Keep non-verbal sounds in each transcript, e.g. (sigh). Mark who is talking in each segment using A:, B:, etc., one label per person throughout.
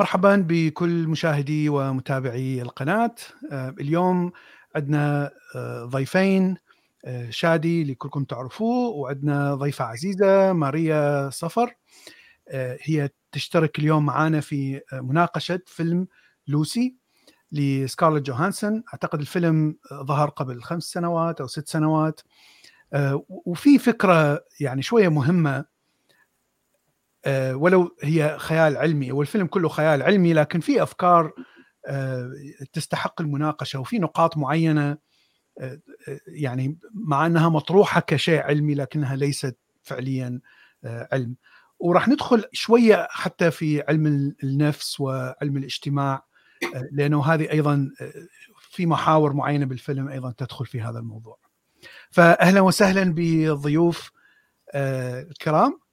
A: مرحبا بكل مشاهدي ومتابعي القناة. آه، اليوم عندنا آه، ضيفين آه، شادي اللي كلكم تعرفوه وعندنا ضيفة عزيزة ماريا صفر. هي تشترك اليوم معنا في مناقشة فيلم لوسي لسكارلت جوهانسون. أعتقد الفيلم ظهر قبل خمس سنوات أو ست سنوات. وفي فكرة يعني شوية مهمة ولو هي خيال علمي والفيلم كله خيال علمي لكن في أفكار آه، تستحق المناقشة وفي نقاط معينة آه، يعني مع أنها مطروحة كشيء علمي لكنها ليست فعليا علم وراح ندخل شوية حتى في علم النفس وعلم الاجتماع لأنه هذه أيضا في محاور معينة بالفيلم أيضا تدخل في هذا الموضوع. فاهلا وسهلا بالضيوف الكرام آه،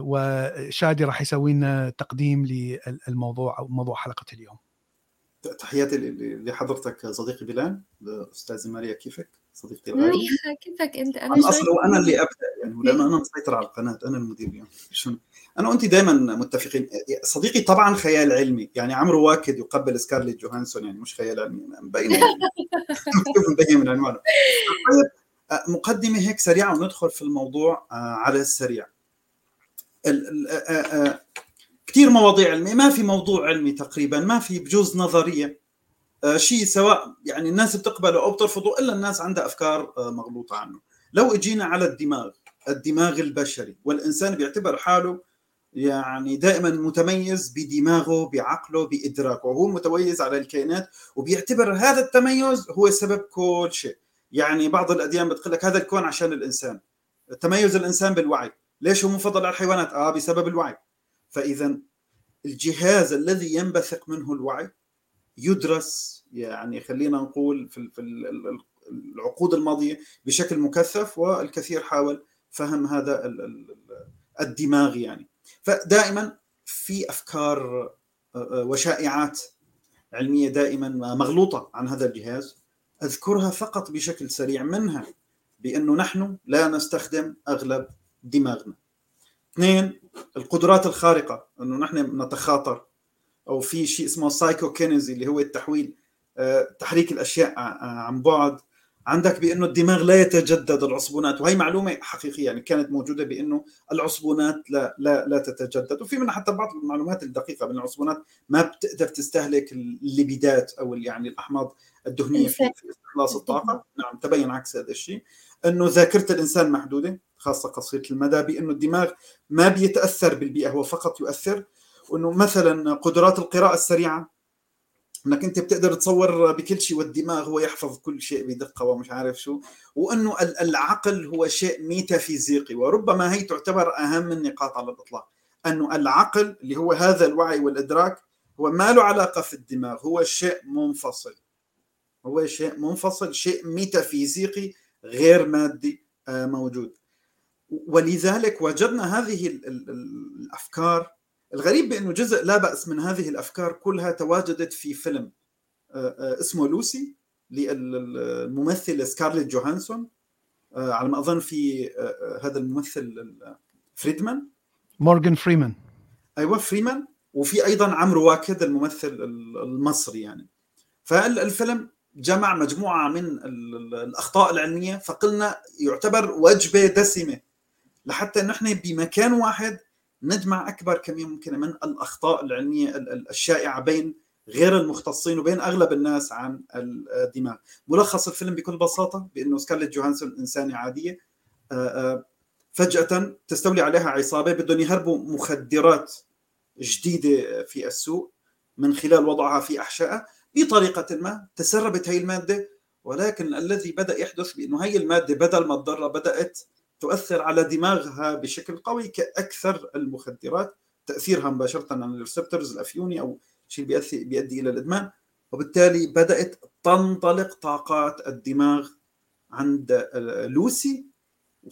A: وشادي راح يسوي لنا تقديم للموضوع أو موضوع حلقة اليوم.
B: تحياتي لحضرتك صديقي بلال استاذه ماريا كيفك؟ صديقتي
C: الغالي كيفك أنت؟
B: أنا أصلا وأنا اللي أبدأ يعني لأنه أنا مسيطر على القناة أنا المدير اليوم. شو؟ أنا وأنت دائما متفقين. صديقي طبعا خيال علمي. يعني عمرو واكد يقبل سكارليت جوهانسون يعني مش خيال علمي مبين (laughs) مبين من المعلومه طيب آه، مقدمة هيك سريعة وندخل في الموضوع آه، على السريع. كثير مواضيع علمية. ما في موضوع علمي تقريبا ما في بجوز نظرية. شيء سواء يعني الناس بتقبله أو بترفضه إلا الناس عندها أفكار مغلوطة عنه. لو إجينا على الدماغ الدماغ البشري والإنسان بيعتبر حاله يعني دائما متميز بدماغه بعقله بإدراكه. وهو متميز على الكائنات وبيعتبر هذا التميز هو سبب كل شيء. يعني بعض الأديان بتقول لك هذا الكون عشان الإنسان. تميز الإنسان بالوعي. ليش هو مفضل على الحيوانات؟ آه بسبب الوعي فإذا الجهاز الذي ينبثق منه الوعي يدرس يعني خلينا نقول في العقود الماضية بشكل مكثف والكثير حاول فهم هذا الدماغ يعني فدائما في أفكار آه، آه، وشائعات علمية دائما مغلوطة عن هذا الجهاز أذكرها فقط بشكل سريع منها بأنه نحن لا نستخدم أغلب دماغنا. اثنين القدرات الخارقة إنه نحن نتخاطر أو في شيء اسمه سايكوكينيزي اللي هو التحويل آه، تحريك الأشياء عن بعد. عندك بأنه الدماغ لا يتجدد العصبونات وهي معلومة حقيقية يعني كانت موجودة بأنه العصبونات لا لا لا تتجدد. وفي منها حتى بعض المعلومات الدقيقة بأن العصبونات ما بتقدر تستهلك الليبيدات أو يعني الأحماض الدهنية في استخلاص الطاقة. نعم تبين عكس هذا الشيء. أنه ذاكرة الإنسان محدودة خاصة قصيرة المدى بأنه الدماغ ما بيتأثر بالبيئة هو فقط يؤثر. وأنه مثلا قدرات القراءة السريعة إنك أنت بتقدر تصور بكل شيء والدماغ هو يحفظ كل شيء بدقة ومش عارف شو. وأنه العقل هو شيء ميتافيزيقي وربما هي تعتبر أهم النقاط على الإطلاق. أنه العقل اللي هو هذا الوعي والإدراك هو ما له علاقة في الدماغ هو شيء منفصل. هو شيء منفصل شيء ميتافيزيقي غير مادي آه، موجود. ولذلك وجدنا هذه الأفكار. الغريب بأنه جزء لا بأس من هذه الأفكار كلها تواجدت في فيلم آه، آه، اسمه لوسي للممثله سكارليت جوهانسون على ما أظن في هذا الممثل فريدمان.
A: مورغان فريمان.
B: أيوه فريمان. وفي أيضا عمرو واكد الممثل المصري يعني. فالفيلم جمع مجموعة من الأخطاء العلمية فقلنا يعتبر وجبة دسمة. لحتى نحن بمكان واحد نجمع أكبر كميه ممكنه من الأخطاء العلمية الشائعة بين غير المختصين وبين أغلب الناس عن الدماغ. ملخص الفيلم بكل بساطة بأنه سكارليت جوهانسون إنسانة عادية فجأة تستولي عليها عصابة بدهم يهربوا مخدرات جديدة في السوق من خلال وضعها في أحشائها. بطريقة ما تسربت هي الماده ولكن الذي بدأ يحدث بأنه هي المادة بدل ما تضر بدأت تؤثر على دماغها بشكل قوي كأكثر المخدرات تأثيرها مباشرة على الريسبتورز الأفيوني أو شيء بيؤدي بيؤدي إلى الإدمان. وبالتالي بدأت تنطلق طاقات الدماغ عند لوسي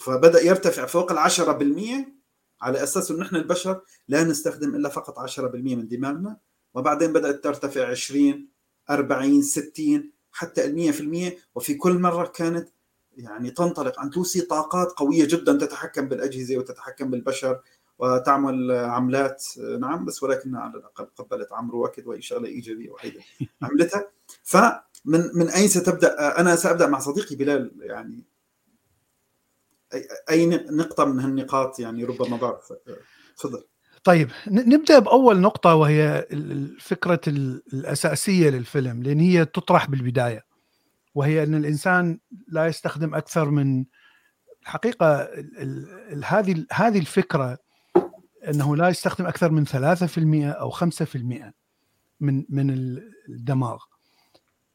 B: فبدأ يرتفع فوق ال 10% على أساس انه نحن البشر لا نستخدم إلا فقط 10% من دماغنا وبعدين بدأت ترتفع 20 40 60 حتى ال 100% وفي كل مرة كانت يعني تنطلق أن توصي طاقات قوية جدا تتحكم بالأجهزة وتتحكم بالبشر وتعمل عملات. نعم بس ولكنها على الأقل قبلت عمرو وكد واي شغله إيجابية وحيدة عملتها. فمن من أين ستبدأ؟ أنا سأبدأ مع صديقي بلال يعني أي نقطة من هالنقاط يعني ربما بعرف تفضل.
A: طيب نبدأ بأول نقطة وهي الفكرة الأساسية للفيلم لأن هي تطرح بالبداية وهي أن الإنسان لا يستخدم أكثر من الحقيقة هذه هذه الفكرة أنه لا يستخدم أكثر من 3% أو 5% من من الدماغ.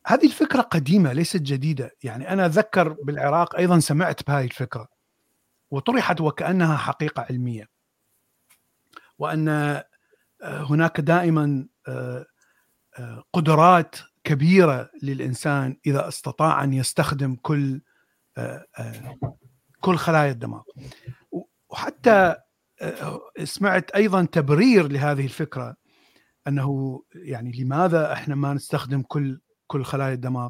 A: هذه الفكرة قديمة ليست جديدة. يعني أنا اتذكر بالعراق أيضا سمعت بهذه الفكرة وطرحت وكأنها حقيقة علمية. وأن آه، هناك دائما آه، آه، قدرات كبيرة للإنسان إذا استطاع أن يستخدم كل كل خلايا الدماغ. وحتى سمعت أيضا تبرير لهذه الفكرة أنه يعني لماذا إحنا ما نستخدم كل كل خلايا الدماغ؟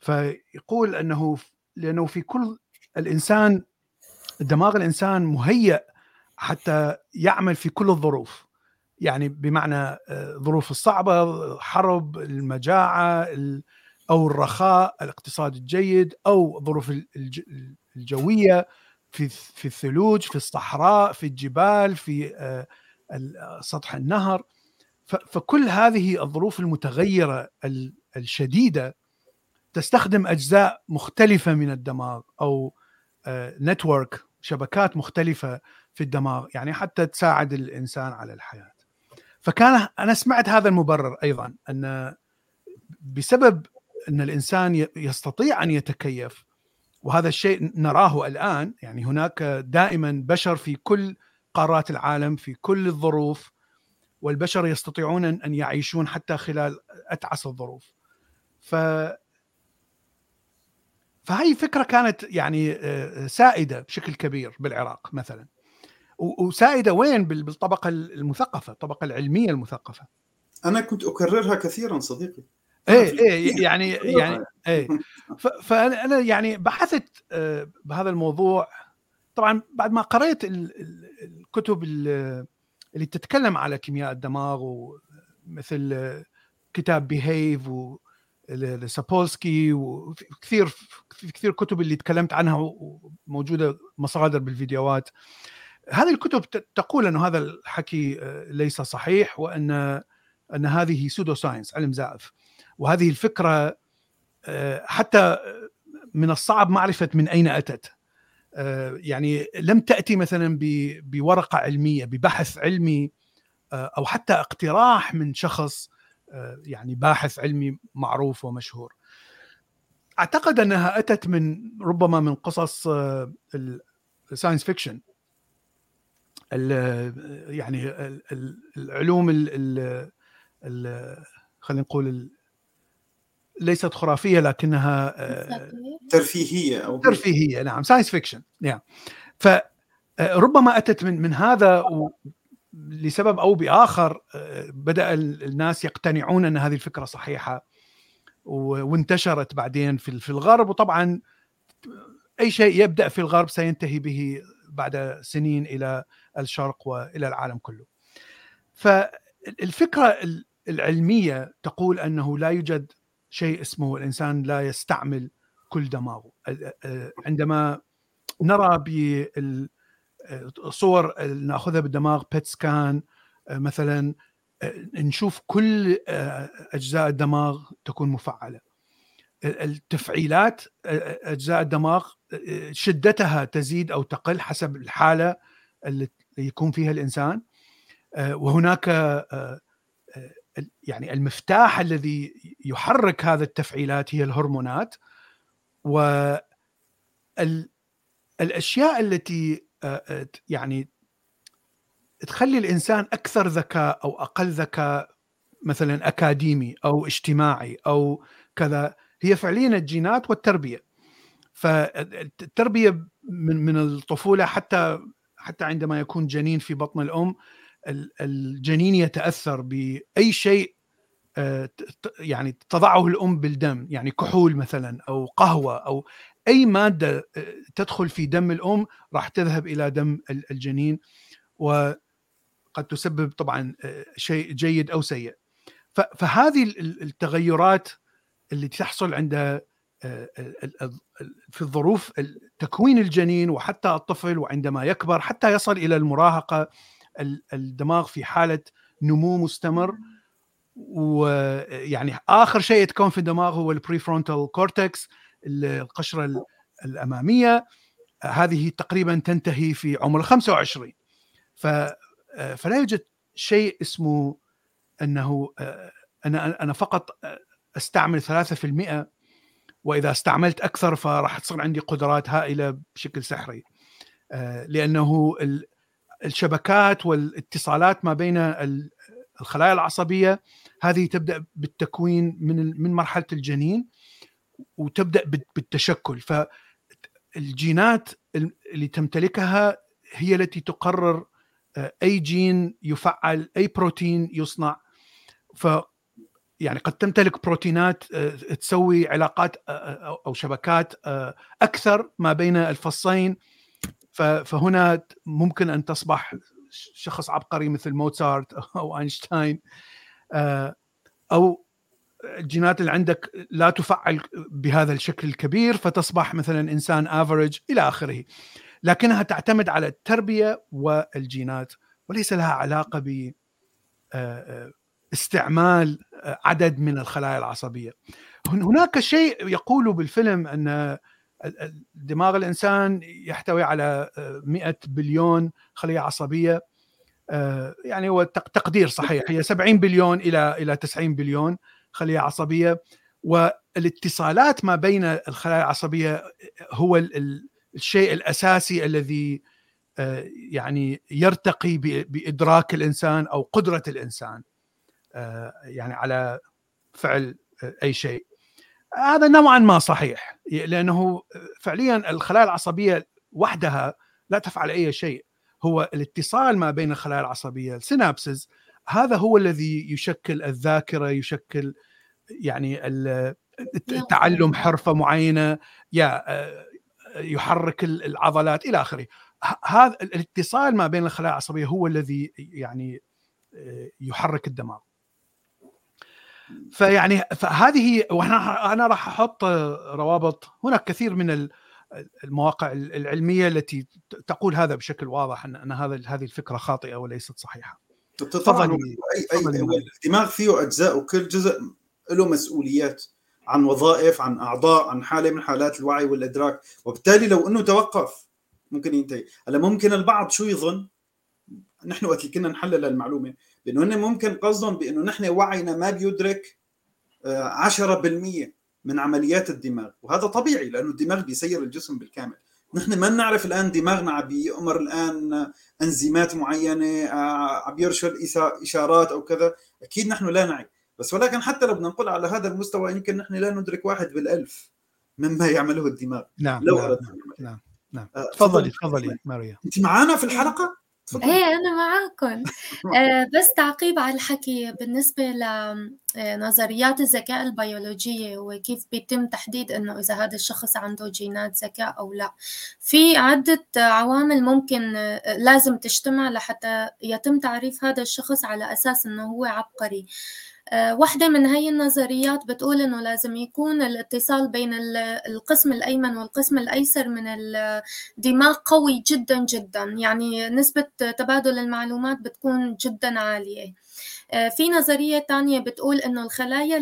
A: فيقول أنه لأنه في كل الإنسان دماغ الإنسان مهيأ حتى يعمل في كل الظروف. يعني بمعنى آه، ظروف الصعبة حرب المجاعة أو الرخاء الاقتصاد الجيد أو ظروف الجوية في في الثلوج في الصحراء في الجبال في آه، سطح النهر. فكل هذه الظروف المتغيرة الشديدة تستخدم أجزاء مختلفة من الدماغ أو نتورك آه، شبكات مختلفة في الدماغ يعني حتى تساعد الإنسان على الحياة. فكان أنا سمعت هذا المبرر أيضا أن بسبب أن الإنسان يستطيع أن يتكيف وهذا الشيء نراه الآن يعني هناك دائما بشر في كل قارات العالم في كل الظروف والبشر يستطيعون أن يعيشون حتى خلال أتعس الظروف. ف فهي فكرة كانت يعني آه، سائدة بشكل كبير بالعراق مثلا. وسائدة وين؟ بالطبقة المثقفة الطبقة العلمية المثقفة.
B: أنا كنت أكررها كثيرا صديقي.
A: إيه إيه يعني يعني إيه. (laughs) فأنا أنا يعني بحثت آه، بهذا الموضوع. طبعا بعد ما قريت الكتب اللي تتكلم على كيمياء الدماغ ومثل كتاب بيهيف سابولسكي وكثير في كثير كتب اللي تكلمت عنها وموجودة مصادر بالفيديوهات. هذه الكتب تقول انه هذا الحكي آه، ليس صحيح وأن أن هذه pseudo science علم زائف. وهذه الفكرة آه، حتى من الصعب معرفة من أين أتت. آه، يعني لم تأتي مثلا بورقة علمية ببحث علمي أو حتى اقتراح من شخص يعني باحث علمي معروف ومشهور. أعتقد أنها أتت من ربما من قصص ال science fiction يعني العلوم ال خلينا نقول ليست خرافية لكنها
B: آه، ترفيهية. أو
A: ترفيهية نعم science fiction نعم. فربما آه، أتت من من هذا لسبب أو بآخر آه، بدأ الناس يقتنعون أن هذه الفكرة صحيحة وانتشرت بعدين في الغرب وطبعا أي شيء يبدأ في الغرب سينتهي به بعد سنين إلى الشرق وإلى العالم كله. فالفكرة العلمية تقول أنه لا يوجد شيء اسمه الإنسان لا يستعمل كل دماغه عندما نرى بالصور ناخذها بالدماغ بيت سكان مثلا نشوف كل أجزاء الدماغ تكون مفعلة. التفعيلات أجزاء الدماغ شدتها تزيد أو تقل حسب الحالة اللي يكون فيها الإنسان. وهناك يعني المفتاح الذي يحرك هذا التفعيلات هي الهرمونات. و الأشياء التي يعني تخلي الإنسان أكثر ذكاء أو أقل ذكاء مثلا أكاديمي أو اجتماعي أو كذا هي فعليا الجينات والتربية. فالتربية من من الطفولة حتى حتى عندما يكون جنين في بطن الأم الجنين يتأثر بأي شيء آه، يعني تضعه الأم بالدم يعني كحول مثلا أو قهوة أو أي مادة آه، تدخل في دم الأم راح تذهب إلى دم الجنين و قد تسبب طبعا شيء جيد أو سيء. فهذه التغيرات اللي تحصل عند في الظروف تكوين الجنين وحتى الطفل وعندما يكبر حتى يصل إلى المراهقة الدماغ في حالة نمو مستمر. ويعني آخر شيء يتكون في الدماغ هو ال prefrontal cortex القشرة الأمامية هذه تقريبا تنتهي في عمر 25 ف فلا يوجد شيء اسمه أنه أنا أنا فقط أستعمل 3% وإذا استعملت أكثر فراح تصير عندي قدرات هائلة بشكل سحري. لأنه الشبكات والاتصالات ما بين الخلايا العصبية هذه تبدأ بالتكوين من من مرحلة الجنين وتبدأ بالتشكل. فالجينات اللي تمتلكها هي التي تقرر آه، أي جين يفعل أي بروتين يصنع. ف يعني قد تمتلك بروتينات آه، تسوي علاقات آه، أو شبكات أكثر ما بين الفصين. فهنا ممكن أن تصبح شخص عبقري مثل موتسارت (laughs) أو أينشتاين. أو الجينات اللي عندك لا تفعل بهذا الشكل الكبير فتصبح مثلا إنسان افريج إلى آخره. لكنها تعتمد على التربية والجينات وليس لها علاقة ب استعمال عدد من الخلايا العصبية. هناك شيء يقول بالفيلم أن دماغ الإنسان يحتوي على 100 بليون خلية عصبية يعني هو تقدير صحيح. هي 70 بليون إلى إلى 90 بليون. خليه عصبيه والاتصالات ما بين الخلايا العصبية هو الشيء الأساسي الذي يعني يرتقي بإدراك الإنسان أو قدرة الإنسان يعني على فعل أي شيء. هذا نوعا ما صحيح لأنه فعليا الخلايا العصبية وحدها لا تفعل أي شيء. هو الاتصال ما بين الخلايا العصبية السينابسز هذا هو الذي يشكل الذاكرة يشكل يعني التعلم حرفة معينة يا يحرك العضلات إلى آخره. هذا الاتصال ما بين الخلايا العصبية هو الذي يعني يحرك الدماغ. فيعني فهذه وأنا أنا راح أحط روابط. هناك كثير من المواقع العلمية التي تقول هذا بشكل واضح ان أن هذا هذه الفكرة خاطئة وليست صحيحة.
B: طبعا أي أي الدماغ فيه أجزاء وكل جزء له مسؤوليات عن وظائف عن أعضاء عن حالة من حالات الوعي والإدراك. وبالتالي لو إنه توقف ممكن ينتهي. هلأ ممكن البعض شو يظن؟ نحن وقت كنا نحلل المعلومه بأنه هن ممكن قصدهم بأنه نحن وعينا ما بيدرك 10% آه، من عمليات الدماغ. وهذا طبيعي لأنه الدماغ بيسير الجسم بالكامل. نحن ما نعرف الآن دماغنا عم بيأمر الآن إنزيمات معينة آه، عم يرسل إشارات أو كذا. أكيد نحن لا نعي. بس ولكن حتى لو بدنا نقول على هذا المستوى يمكن نحن لا ندرك واحد بالألف مما يعمله الدماغ.
A: نعم لو نعم نعم, نعم نعم. آه، تفضلي تفضلي ماريا.
B: أنت معنا في الحلقة؟
C: إيه أنا معاكم. آه، بس تعقيب على الحكي بالنسبة لنظريات الذكاء البيولوجية وكيف بيتم تحديد إنه إذا هذا الشخص عنده جينات ذكاء أو لا. في عدة عوامل ممكن آه، لازم تجتمع لحتى يتم تعريف هذا الشخص على أساس إنه هو عبقري. آه، واحدة من هاي النظريات بتقول إنه لازم يكون الاتصال بين القسم الأيمن والقسم الأيسر من الدماغ قوي جدا جدا. يعني نسبة تبادل المعلومات بتكون جدا عالية. آه، في نظرية تانية بتقول إنه الخلايا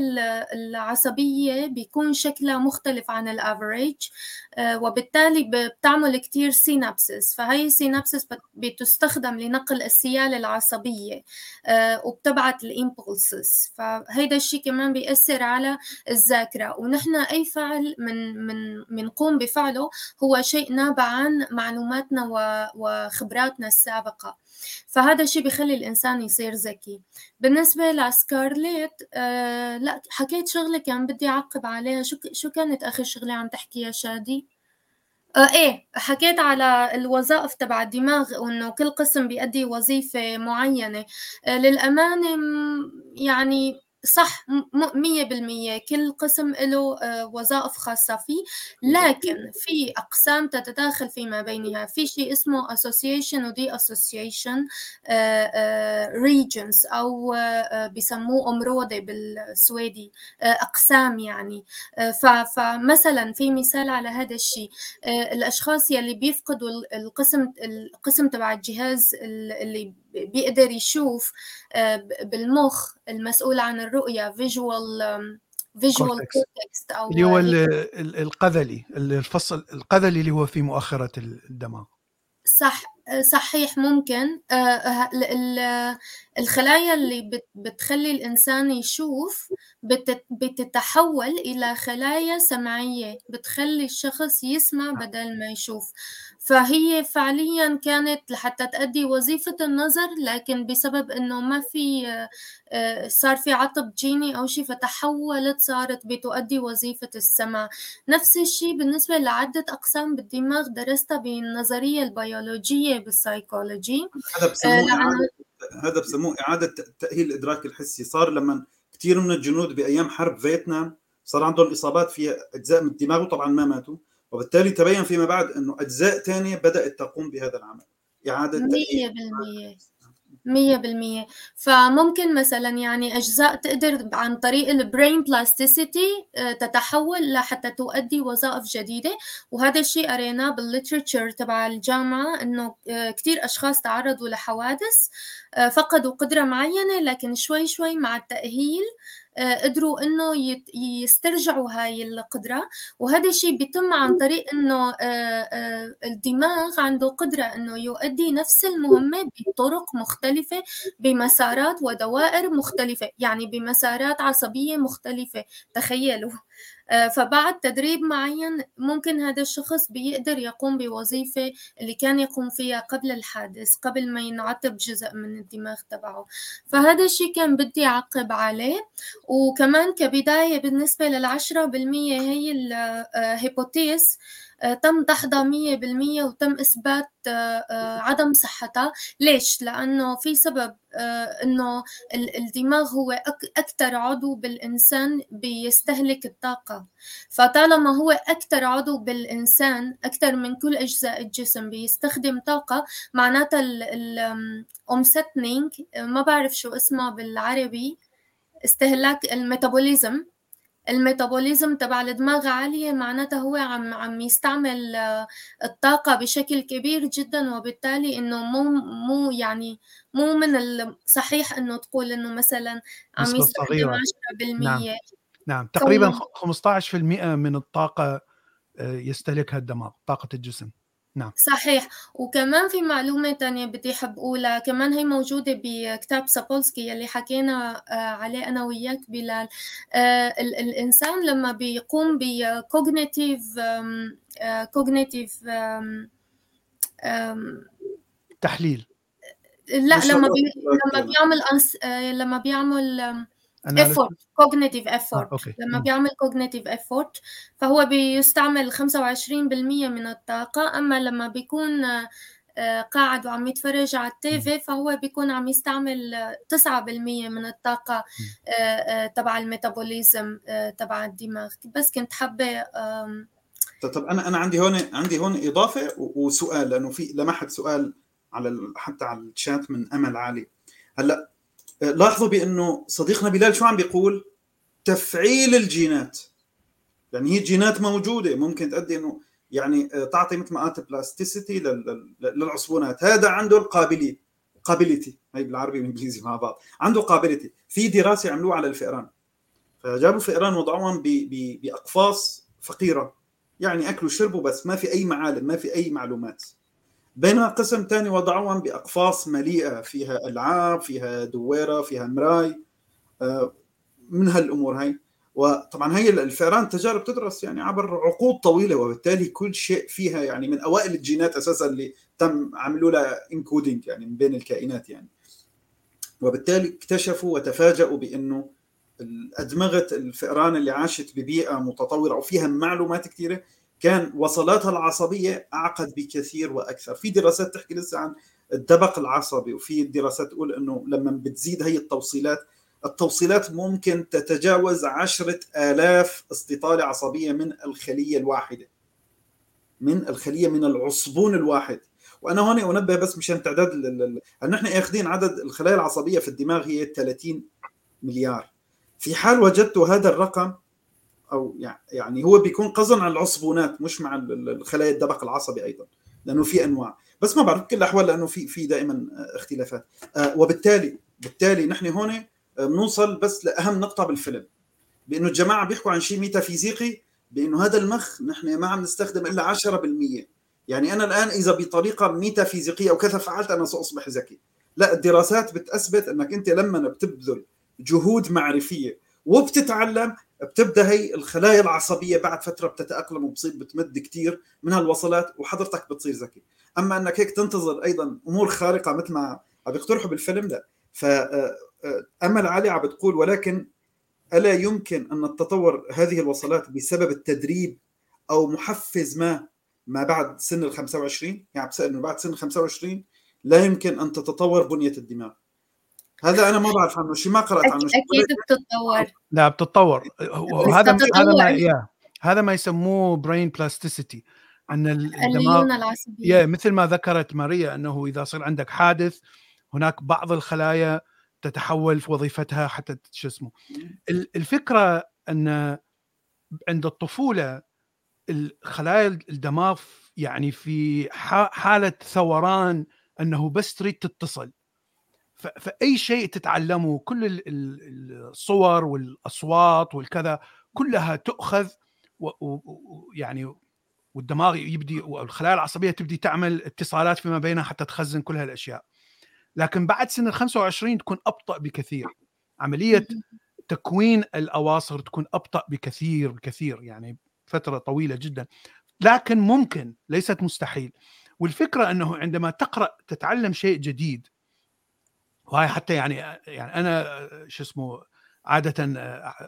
C: العصبية بيكون شكلها مختلف عن ال average آه، وبالتالي بتعمل كتير synapses فهي ال synapses بتستخدم لنقل السيال العصبية آه، وبتبعت ال impulses فهيدا الشيء كمان بيأثر على الذاكرة. ونحن أي فعل من من بنقوم بفعله هو شيء نابع عن معلوماتنا وخبراتنا السابقة. فهذا الشيء بخلي الإنسان يصير ذكي. بالنسبة لسكارليت آه لا حكيت شغلة كان بدي أعقب عليها. شو شو كانت آخر شغلة عم تحكي يا شادي؟ آه إيه حكيت على الوظائف تبع الدماغ وإنه كل قسم بيأدي وظيفة معينة. آه للأمانة يعني صح مية بالمية. كل قسم له آه، وظائف خاصة فيه. لكن في أقسام تتداخل فيما بينها. في شيء اسمه association و association regions أو بيسموه أمرودة بالسويدي أقسام يعني. فمثلا في مثال على هذا الشيء. الأشخاص يلي بيفقدوا القسم القسم تبع الجهاز اللي بيقدر يشوف آه، بالمخ المسؤول عن الرؤية visual
A: visual cortex أو اللي هو القذلي الفص القذلي اللي هو في مؤخرة الدماغ.
C: صح صحيح ممكن. آه، الخلايا اللي بتخلي الإنسان يشوف بتتحول إلى خلايا سمعية بتخلي الشخص يسمع بدل ما يشوف. فهي فعليا كانت لحتى تأدي وظيفة النظر لكن بسبب إنه ما في آه، صار في عطب جيني أو شيء فتحولت صارت بتؤدي وظيفة السمع. نفس الشيء بالنسبة لعدة أقسام بالدماغ درستها بالنظرية البيولوجية بالسايكولوجي
B: هذا بسموه آه إعادة هذا بسموه إعادة تأهيل الإدراك الحسي. صار لما كثير من الجنود بأيام حرب فيتنام صار عندهم إصابات في أجزاء من الدماغ وطبعا ما ماتوا. وبالتالي تبين فيما بعد إنه أجزاء ثانية بدأت تقوم بهذا العمل.
C: إعادة 100% مية بالمية. فممكن مثلا يعني أجزاء تقدر عن طريق البرين بلاستيسيتي آه، تتحول لحتى تؤدي وظائف جديدة. وهذا الشيء قريناه بالليترشر تبع الجامعة إنه آه، كتير أشخاص تعرضوا لحوادث آه، فقدوا قدرة معينة لكن شوي شوي مع التأهيل قدروا إنه يسترجعوا هاي القدرة وهذا الشيء بيتم عن طريق إنه آه، آه، الدماغ عنده قدرة إنه يؤدي نفس المهمة بطرق مختلفة بمسارات ودوائر مختلفة يعني بمسارات عصبية مختلفة تخيلوا. فبعد تدريب معين ممكن هذا الشخص بيقدر يقوم بوظيفة اللي كان يقوم فيها قبل الحادث قبل ما ينعطب جزء من الدماغ تبعه. فهذا الشيء كان بدي أعقب عليه. وكمان كبداية بالنسبة للعشرة بالمية هي الهيبوتيس آه، تم دحضها مية بالمية وتم إثبات آه، آه، عدم صحتها. ليش؟ لأنه في سبب أنه الدماغ هو أكثر عضو بالإنسان بيستهلك الطاقة. فطالما هو أكثر عضو بالإنسان أكثر من كل أجزاء الجسم بيستخدم طاقة معناتها الأومستنينج ما بعرف شو اسمها بالعربي استهلاك الميتابوليزم. الميتابوليزم تبع الدماغ عالية معناتها هو عم عم يستعمل آه، الطاقة بشكل كبير جدا وبالتالي إنه مو مو يعني مو من الصحيح إنه تقول إنه مثلا عم يستخدم 10%
A: نعم. نعم. تقريبا 15% من الطاقة آه، يستهلكها الدماغ طاقة الجسم. نعم.
C: صحيح. وكمان في معلومة تانية بدي أحب أقولها. كمان هي موجودة بكتاب سابولسكي اللي حكينا آه، عليه أنا وياك بلال. آه، الإنسان لما بيقوم ب cognitive cognitive
A: تحليل.
C: لا لما بي لما بيعمل آه، لما بيعمل effort cognitive effort. آه، لما بيعمل cognitive effort فهو بيستعمل 25% من الطاقة. أما لما بيكون آه، قاعد وعم يتفرج على التيفي فهو بيكون عم يستعمل 9% من الطاقة آه، تبع الميتابوليزم تبع الدماغ. بس كنت حابة
B: طب أنا أنا عندي هون عندي هون إضافة وسؤال لأنه في لمحت سؤال على حتى على الشات من أمل علي هلأ لاحظوا بأنه صديقنا بلال شو عم بيقول؟ تفعيل الجينات. يعني هي الجينات موجودة ممكن تؤدي إنه يعني آه، تعطي مثل ما قالت بلاستيسيتي للعصبونات. هذا عنده القابلية قابلتي هي بالعربي والإنجليزي مع بعض. عنده قابلتي في دراسة عملوها على الفئران. فجابوا الفئران وضعوهم بأقفاص فقيرة. يعني أكلوا شربوا بس ما في أي معالم ما في أي معلومات. بينما قسم ثاني وضعوهم بأقفاص مليئة فيها ألعاب فيها دويرة فيها مراي آه، من هالأمور هاي. وطبعا هي الفئران تجارب تدرس يعني عبر عقود طويلة وبالتالي كل شيء فيها يعني من أوائل الجينات أساسا اللي تم عملوا لها انكودينج يعني من بين الكائنات يعني. وبالتالي اكتشفوا وتفاجؤوا بأنه ادمغه الفئران اللي عاشت ببيئة متطورة وفيها معلومات كثيرة كان وصلاتها العصبية أعقد بكثير وأكثر. في دراسات تحكي لسه عن الدبق العصبي وفي دراسات تقول إنه لما بتزيد هي التوصيلات التوصيلات ممكن تتجاوز عشرة آلاف استطالة عصبية من الخلية الواحدة. من الخلية من العصبون الواحد. وأنا هون أنبه بس مشان تعداد انه إحنا أخذين عدد الخلايا العصبية في الدماغ هي 30 مليار. في حال وجدتوا هذا الرقم أو يعني هو بيكون قصدا على العصبونات مش مع الخلايا الدبق العصبي أيضا لأنه في أنواع. بس ما بعرف بكل الأحوال لأنه في في دائما اختلافات. آه، وبالتالي بالتالي نحن هون آه، بنوصل بس لأهم نقطة بالفيلم. بأنه الجماعة بيحكوا عن شيء ميتافيزيقي بأنه هذا المخ نحن ما عم نستخدم إلا 10% يعني أنا الآن إذا بطريقة ميتافيزيقية أو كذا فعلت أنا سأصبح ذكي. لا الدراسات بتثبت أنك أنت لما بتبذل جهود معرفية وبتتعلم بتبدأ هي الخلايا العصبية بعد فترة بتتأقلم وبتصير بتمد كثير من هالوصلات وحضرتك بتصير ذكي. أما أنك هيك تنتظر أيضا أمور خارقة مثل ما عم يقترحوا بالفيلم لا فامل علي عم بتقول ولكن ألا يمكن أن تتطور هذه الوصلات بسبب التدريب أو محفز ما ما بعد سن ال 25 يعني بسأل إنه بعد سن ال 25 لا يمكن أن تتطور بنية الدماغ. هذا أنا ما بعرف عنه شيء ما قرأت عنه
C: شيء أكيد بتتطور.
A: لا بتتطور. وهذا هذا ما هذا ما يسموه برين بلاستيسيتي أن الدماغ العصبية. مثل ما ذكرت ماريا أنه إذا صار عندك حادث هناك بعض الخلايا تتحول في وظيفتها حتى شو اسمه. الفكرة أن عند الطفولة الخلايا الدماغ يعني في حالة ثوران أنه بس تريد تتصل. فأي شيء تتعلمه كل الصور والأصوات والكذا كلها تؤخذ ويعني والدماغ يبدي والخلايا العصبية تبدي تعمل اتصالات فيما بينها حتى تخزن كل هالأشياء. لكن بعد سن ال 25 تكون أبطأ بكثير. عملية تكوين الأواصر تكون أبطأ بكثير بكثير يعني فترة طويلة جدا. لكن ممكن ليست مستحيل. والفكرة أنه عندما تقرأ تتعلم شيء جديد وهي حتى يعني يعني أنا شو اسمه عاده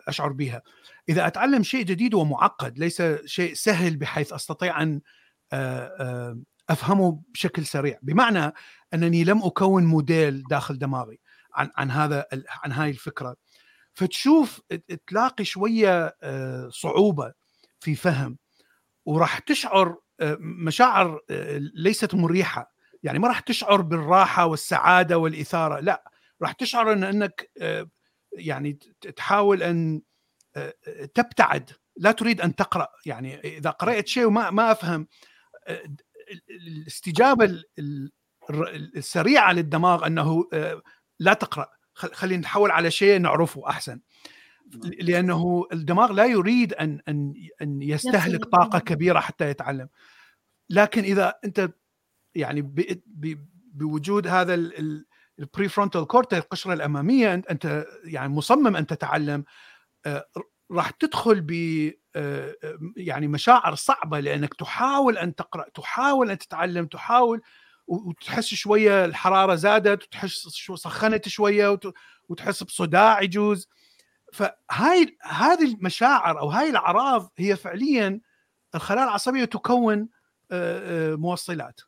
A: أشعر بها إذا أتعلم شيء جديد ومعقد ليس شيء سهل بحيث أستطيع أن أفهمه بشكل سريع. بمعنى أنني لم أكون موديل داخل دماغي عن عن هذا عن هاي الفكرة. فتشوف تلاقي شوية صعوبة في فهم وراح تشعر مشاعر ليست مريحة. يعني ما راح تشعر بالراحة والسعادة والإثارة لا راح تشعر إن إنك يعني تحاول أن تبتعد لا تريد أن تقرأ. يعني إذا قرأت شيء وما ما أفهم الاستجابة السريعة للدماغ أنه لا تقرأ خلينا نحول على شيء نعرفه أحسن. لأنه الدماغ لا يريد أن أن أن يستهلك طاقة كبيرة حتى يتعلم. لكن إذا أنت يعني بوجود هذا ال prefrontal cortex القشرة الأمامية أنت يعني مصمم أن تتعلم آه، راح تدخل ب آه، يعني مشاعر صعبة لأنك تحاول أن تقرأ تحاول أن تتعلم تحاول وتحس شوية الحرارة زادت وتحس شو سخنت شوية وتحس بصداع يجوز. فهاي هذه المشاعر أو هاي الأعراض هي فعليا الخلايا العصبية تكون موصلات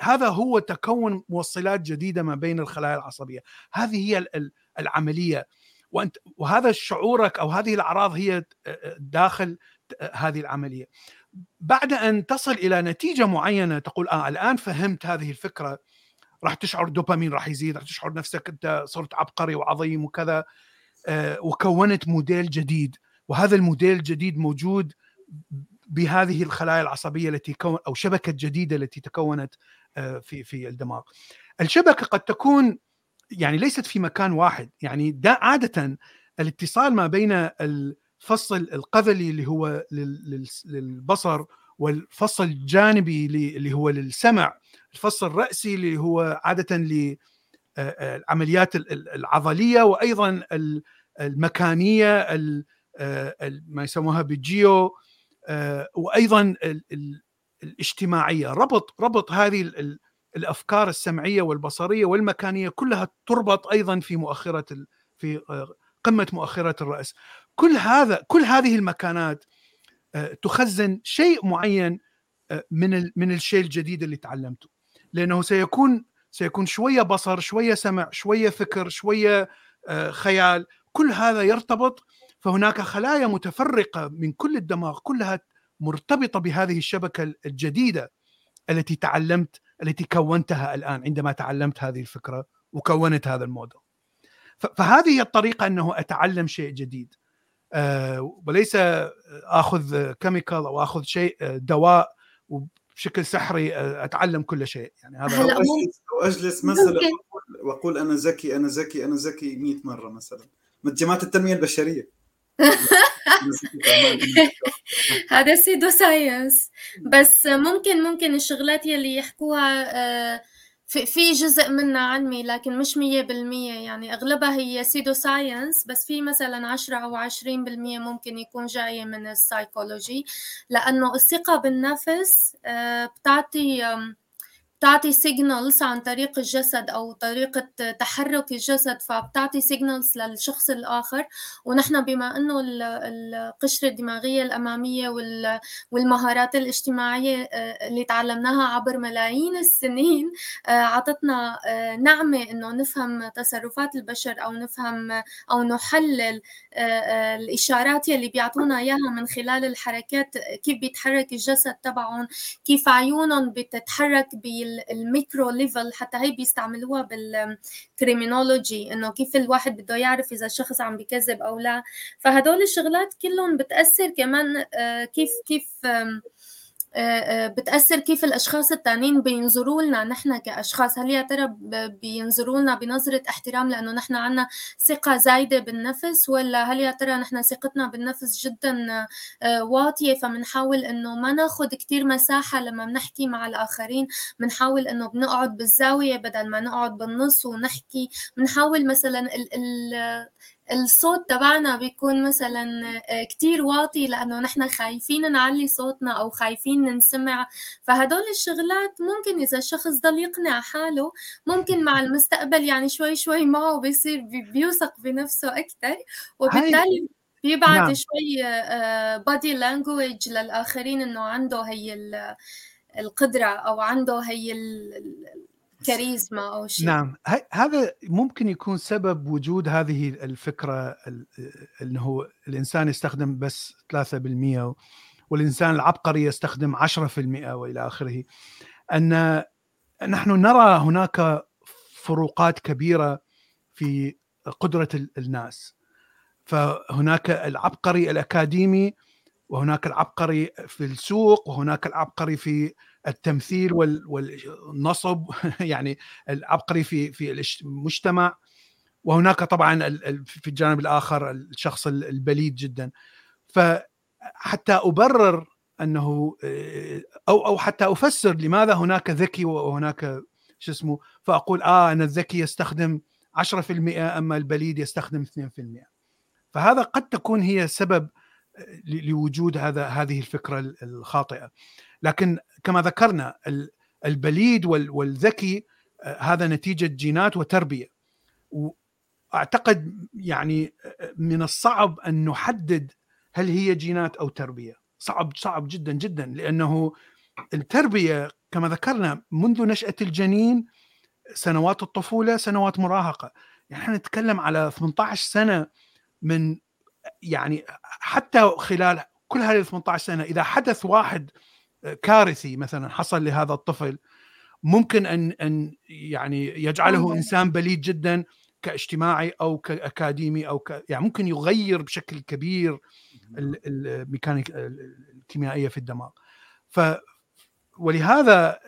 A: هذا هو تكون موصلات جديدة ما بين الخلايا العصبية. هذه هي العملية. وأنت وهذا شعورك أو هذه الأعراض هي داخل هذه العملية. بعد أن تصل إلى نتيجة معينة تقول آه الآن فهمت هذه الفكرة. راح تشعر دوبامين راح يزيد راح تشعر نفسك أنت صرت عبقري وعظيم وكذا. آه وكونت موديل جديد. وهذا الموديل الجديد موجود بهذه الخلايا العصبية التي كون أو شبكة جديدة التي تكونت آه في في الدماغ. الشبكة قد تكون يعني ليست في مكان واحد يعني دا عادة الاتصال ما بين الفصل القذلي اللي هو للبصر والفصل الجانبي اللي هو للسمع الفصل الرأسي اللي هو عادة للعمليات العضلية وأيضا المكانية ما يسموها بالجيو وأيضا الاجتماعية. ربط ربط هذه الأفكار السمعية والبصرية والمكانية كلها تربط أيضا في مؤخرة في قمة مؤخرة الرأس. كل هذا كل هذه المكانات آه، تخزن شيء معين آه، من من الشيء الجديد اللي تعلمته. لأنه سيكون سيكون شوية بصر شوية سمع شوية فكر شوية آه، خيال. كل هذا يرتبط فهناك خلايا متفرقة من كل الدماغ كلها مرتبطة بهذه الشبكة الجديدة التي تعلمت التي كونتها الآن عندما تعلمت هذه الفكرة وكونت هذا الموديل. فهذه هي الطريقة أنه أتعلم شيء جديد. آه، وليس آخذ chemical أو آخذ شيء آه، دواء وبشكل سحري آه، أتعلم كل شيء. يعني هذا
B: هلا واجلس مثلا وأقول أنا ذكي أنا ذكي أنا ذكي 100 مرة مثلا. من جماعة التنمية البشرية. (laughs)
C: هذا pseudoscience. بس ممكن ممكن الشغلات يلي يحكوها في في جزء منها علمي لكن مش مية بالمية. يعني أغلبها هي pseudoscience بس في مثلا عشرة أو عشرين بالمية ممكن يكون جاية من السايكولوجي. لأنه الثقة بالنفس آه، بتعطي بتعطي signals عن طريق الجسد أو طريقة تحرك الجسد فبتعطي signals للشخص الآخر. ونحن بما إنه القشرة الدماغية الأمامية والمهارات الاجتماعية آه، اللي تعلمناها عبر ملايين السنين آه، عطتنا آه، نعمة إنه نفهم تصرفات البشر أو نفهم أو نحلل الإشارات يلي بيعطونا إياها من خلال الحركات كيف بيتحرك الجسد تبعهم كيف عيونهم بتتحرك بال ال micro level حتى هي بيستعملوها بال criminology إنه كيف الواحد بده يعرف إذا الشخص عم بكذب أو لا. فهدول الشغلات كلهم بتأثر كمان آه، كيف كيف بتأثر كيف الأشخاص التانيين بينظروا لنا نحن كأشخاص هل يا ترى بينظروا لنا بنظرة احترام لأنه نحن عنا ثقة زايدة بالنفس ولا هل يا ترى نحن ثقتنا بالنفس جدا آه، واطية؟ فبنحاول إنه ما ناخد كتير مساحة لما بنحكي مع الآخرين بنحاول إنه بنقعد بالزاوية بدل ما نقعد بالنص ونحكي. بنحاول مثلا ال ال الصوت تبعنا بيكون مثلا آه، كتير واطي لأنه نحن خايفين نعلي صوتنا أو خايفين ننسمع فهدول الشغلات ممكن إذا الشخص ضل يقنع حاله ممكن مع المستقبل يعني شوي شوي معه بيصير بيوثق بنفسه أكثر وبالتالي بيبعت نعم. شوي بادي آه، لانجويج للآخرين إنه عنده هي القدرة أو عنده هي كاريزما أو شيء.
A: نعم. هذا ممكن يكون سبب وجود هذه الفكرة انه الإنسان يستخدم بس 3% والإنسان العبقري يستخدم 10% وإلى آخره. ان نحن نرى هناك فروقات كبيرة في قدرة الناس. فهناك العبقري الأكاديمي وهناك العبقري في السوق وهناك العبقري في التمثيل والنصب (laughs) يعني العبقري في في المجتمع. وهناك طبعا في الجانب الآخر الشخص البليد جدا. فحتى أبرر أنه أو أو حتى أفسر لماذا هناك ذكي وهناك شو اسمه فأقول آه أن الذكي يستخدم 10% أما البليد يستخدم 2% فهذا قد تكون هي سبب لوجود هذا هذه الفكرة الخاطئة. لكن كما ذكرنا البليد والذكي آه، هذا نتيجة جينات وتربية. وأعتقد يعني آه، من الصعب أن نحدد هل هي جينات أو تربية. صعب صعب جدا جدا لأنه التربية كما ذكرنا منذ نشأة الجنين سنوات الطفولة سنوات مراهقة. يعني إحنا نتكلم على 18 سنة من يعني حتى خلال كل هذه 18 سنة إذا حدث واحد كارثي مثلا حصل لهذا الطفل ممكن أن أن يعني يجعله إنسان بليد جدا كاجتماعي أو كأكاديمي أو ك يعني ممكن يغير بشكل كبير الميكانيك الكيميائية في الدماغ. ف ولهذا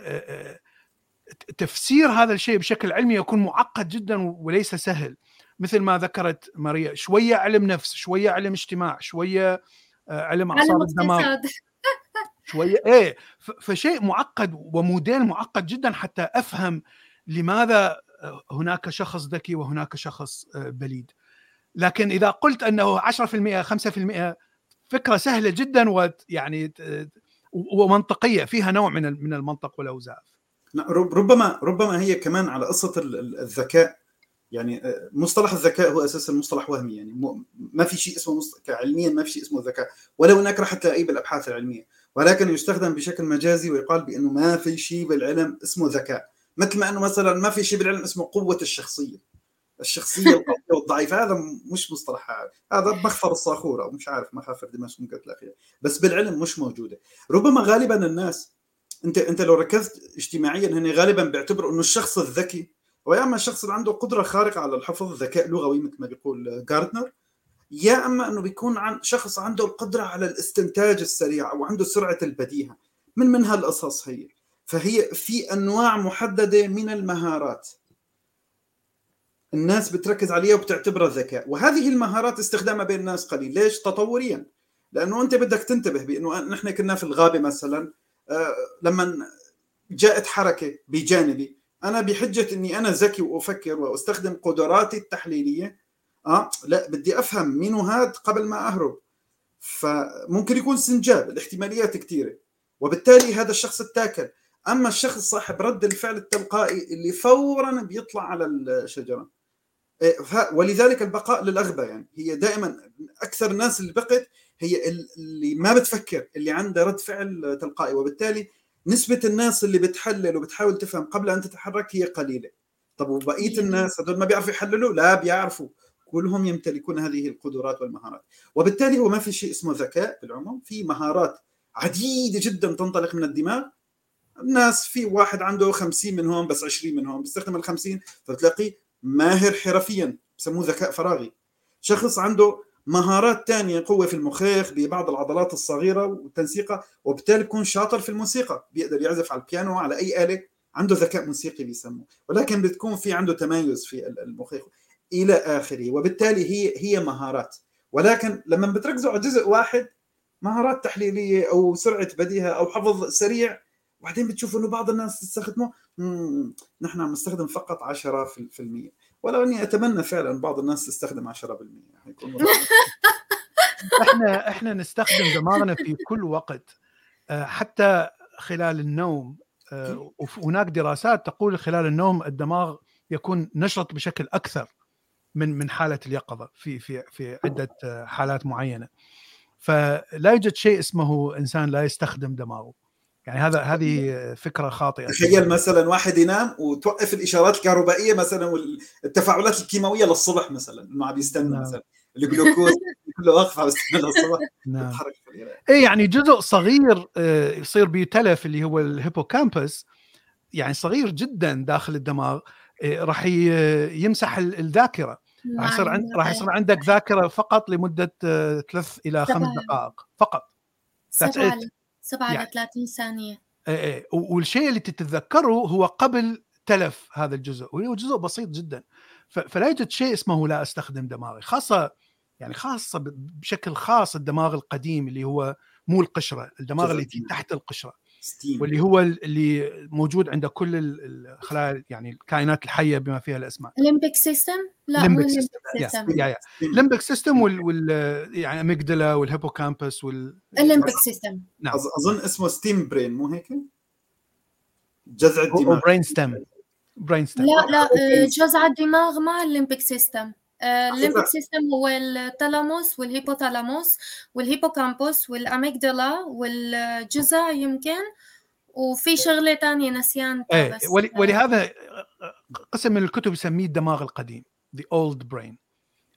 A: تفسير هذا الشيء بشكل علمي يكون معقد جدا وليس سهل. مثل ما ذكرت ماريا شوية علم نفس شوية علم اجتماع شوية علم أعصاب الدماغ. شوية. إيه فشيء معقد وموديل معقد جدا حتى أفهم لماذا هناك شخص ذكي وهناك شخص بليد. لكن إذا قلت أنه 10% 5% فكرة سهلة جدا ويعني ومنطقية فيها نوع من من المنطق والأوزاف.
B: ربما ربما هي كمان على قصة الذكاء. يعني مصطلح الذكاء هو أساسا مصطلح وهمي. يعني ما في شيء اسمه علميا ما في شيء اسمه ذكاء ولو انك راح تلاقيه بالأبحاث العلمية. ولكن يستخدم بشكل مجازي ويقال بأنه ما في شيء بالعلم اسمه ذكاء. مثل ما أنه مثلا ما في شيء بالعلم اسمه قوة الشخصية. الشخصية (laughs) القوية والضعيفة هذا مش مصطلح هذا مخفر الصاخوره مش عارف مخافر دمشق ممكن تلاقيها بس بالعلم مش موجودة. ربما غالبا الناس أنت أنت لو ركزت اجتماعيا هن غالبا بيعتبروا أنه الشخص الذكي هو يا أما الشخص اللي عنده قدرة خارقة على الحفظ ذكاء لغوي مثل ما بيقول جاردنر يا أما أنه بيكون عن شخص عنده القدرة على الاستنتاج السريع أو عنده سرعة البديهة من من هالقصص هي. فهي في أنواع محددة من المهارات. الناس بتركز عليها وبتعتبرها ذكاء. وهذه المهارات استخدامها بين الناس قليل. ليش؟ تطوريا. لأنه أنت بدك تنتبه بأنه نحن كنا في الغابة مثلا آه، لما جاءت حركة بجانبي أنا بحجة إني أنا ذكي وأفكر وأستخدم قدراتي التحليلية آه لا بدي أفهم مين هذا قبل ما أهرب. فممكن يكون سنجاب الاحتماليات كثيره وبالتالي هذا الشخص التاكل. أما الشخص صاحب رد الفعل التلقائي اللي فورا بيطلع على الشجرة. إيه، ولذلك البقاء للأغبى يعني. هي دائما أكثر الناس اللي بقت هي اللي ما بتفكر اللي عندها رد فعل تلقائي. وبالتالي نسبة الناس اللي بتحلل وبتحاول تفهم قبل أن تتحرك هي قليلة. طب وبقية الناس هذول ما بيعرفوا يحللوا؟ لا بيعرفوا. كلهم يمتلكون هذه القدرات والمهارات. وبالتالي هو ما في شيء اسمه ذكاء بالعموم في مهارات عديدة جدا تنطلق من الدماغ. الناس في واحد عنده 50 من هون بس 20 من هون بيستخدم ال 50 فتلاقيه ماهر حرفيا بسموه ذكاء فراغي. شخص عنده مهارات تانية قوة في المخيخ ببعض العضلات الصغيرة والتنسيقة وبالتالي يكون شاطر في الموسيقى بيقدر يعزف على البيانو على أي آلة عنده ذكاء موسيقي بيسموه. ولكن بتكون في عنده تميز في المخيخ. إلى آخره وبالتالي هي هي مهارات. ولكن لما بتركزوا على جزء واحد مهارات تحليلية أو سرعة بديهة أو حفظ سريع وبعدين بتشوفوا إنه بعض الناس تستخدمه نحن عم نستخدم فقط 10% ولو إني أتمنى فعلا بعض الناس تستخدم 10% حيكون (laughs)
A: إحنا إحنا نستخدم دماغنا في كل وقت. آه، حتى خلال النوم آه، وهناك دراسات تقول خلال النوم الدماغ يكون نشط بشكل أكثر. من من حالة اليقظة في في في عدة آه، حالات معينة. فلا يوجد شيء اسمه إنسان لا يستخدم دماغه. يعني هذا هذه فكرة خاطئة.
B: تخيل مثلا واحد ينام وتوقف الإشارات الكهربائية مثلا والتفاعلات الكيماوية للصبح مثلا إنه عم يستنى نعم. مثلا. الجلوكوز (laughs) كله واقف عم يستنى للصبح. نعم.
A: اي يعني جزء صغير آه، يصير بيتلف اللي هو الهيبوكامبس. يعني صغير جدا داخل الدماغ آه، راح يمسح الذاكرة. راح يصير عند راح يصير عندك ذاكرة فقط لمدة آه، ثلاث إلى خمس دقائق فقط.
C: سبعة 7 يعني 30 ثانية.
A: إيه إيه. والشيء اللي تتذكره هو قبل تلف هذا الجزء وهو جزء بسيط جدا. فلا يوجد شيء اسمه لا أستخدم دماغي خاصة يعني خاصة بشكل خاص الدماغ القديم اللي هو مو القشرة الدماغ اللي تحت القشرة. stem. واللي هو اللي موجود عند كل الخلايا يعني الكائنات الحية بما فيها الأسماك.
C: limbic system لا
A: مو system يا يا limbic system وال, وال يعني amygdala وال hippocampus وال
C: ال limbic system
B: نعم. أظن اسمه stem brain مو هيك؟ جذع الدماغ.
A: brain stem brain stem
C: لا لا آه، جذع الدماغ ما ال limbic system ال limbic system هو التالاموس والهيبوثالاموس والهيبوكامبوس والاميجدلا والجذع يمكن وفي شغلة ثانية نسيان
A: إيه ولهذا قسم من الكتب يسميه الدماغ القديم the old brain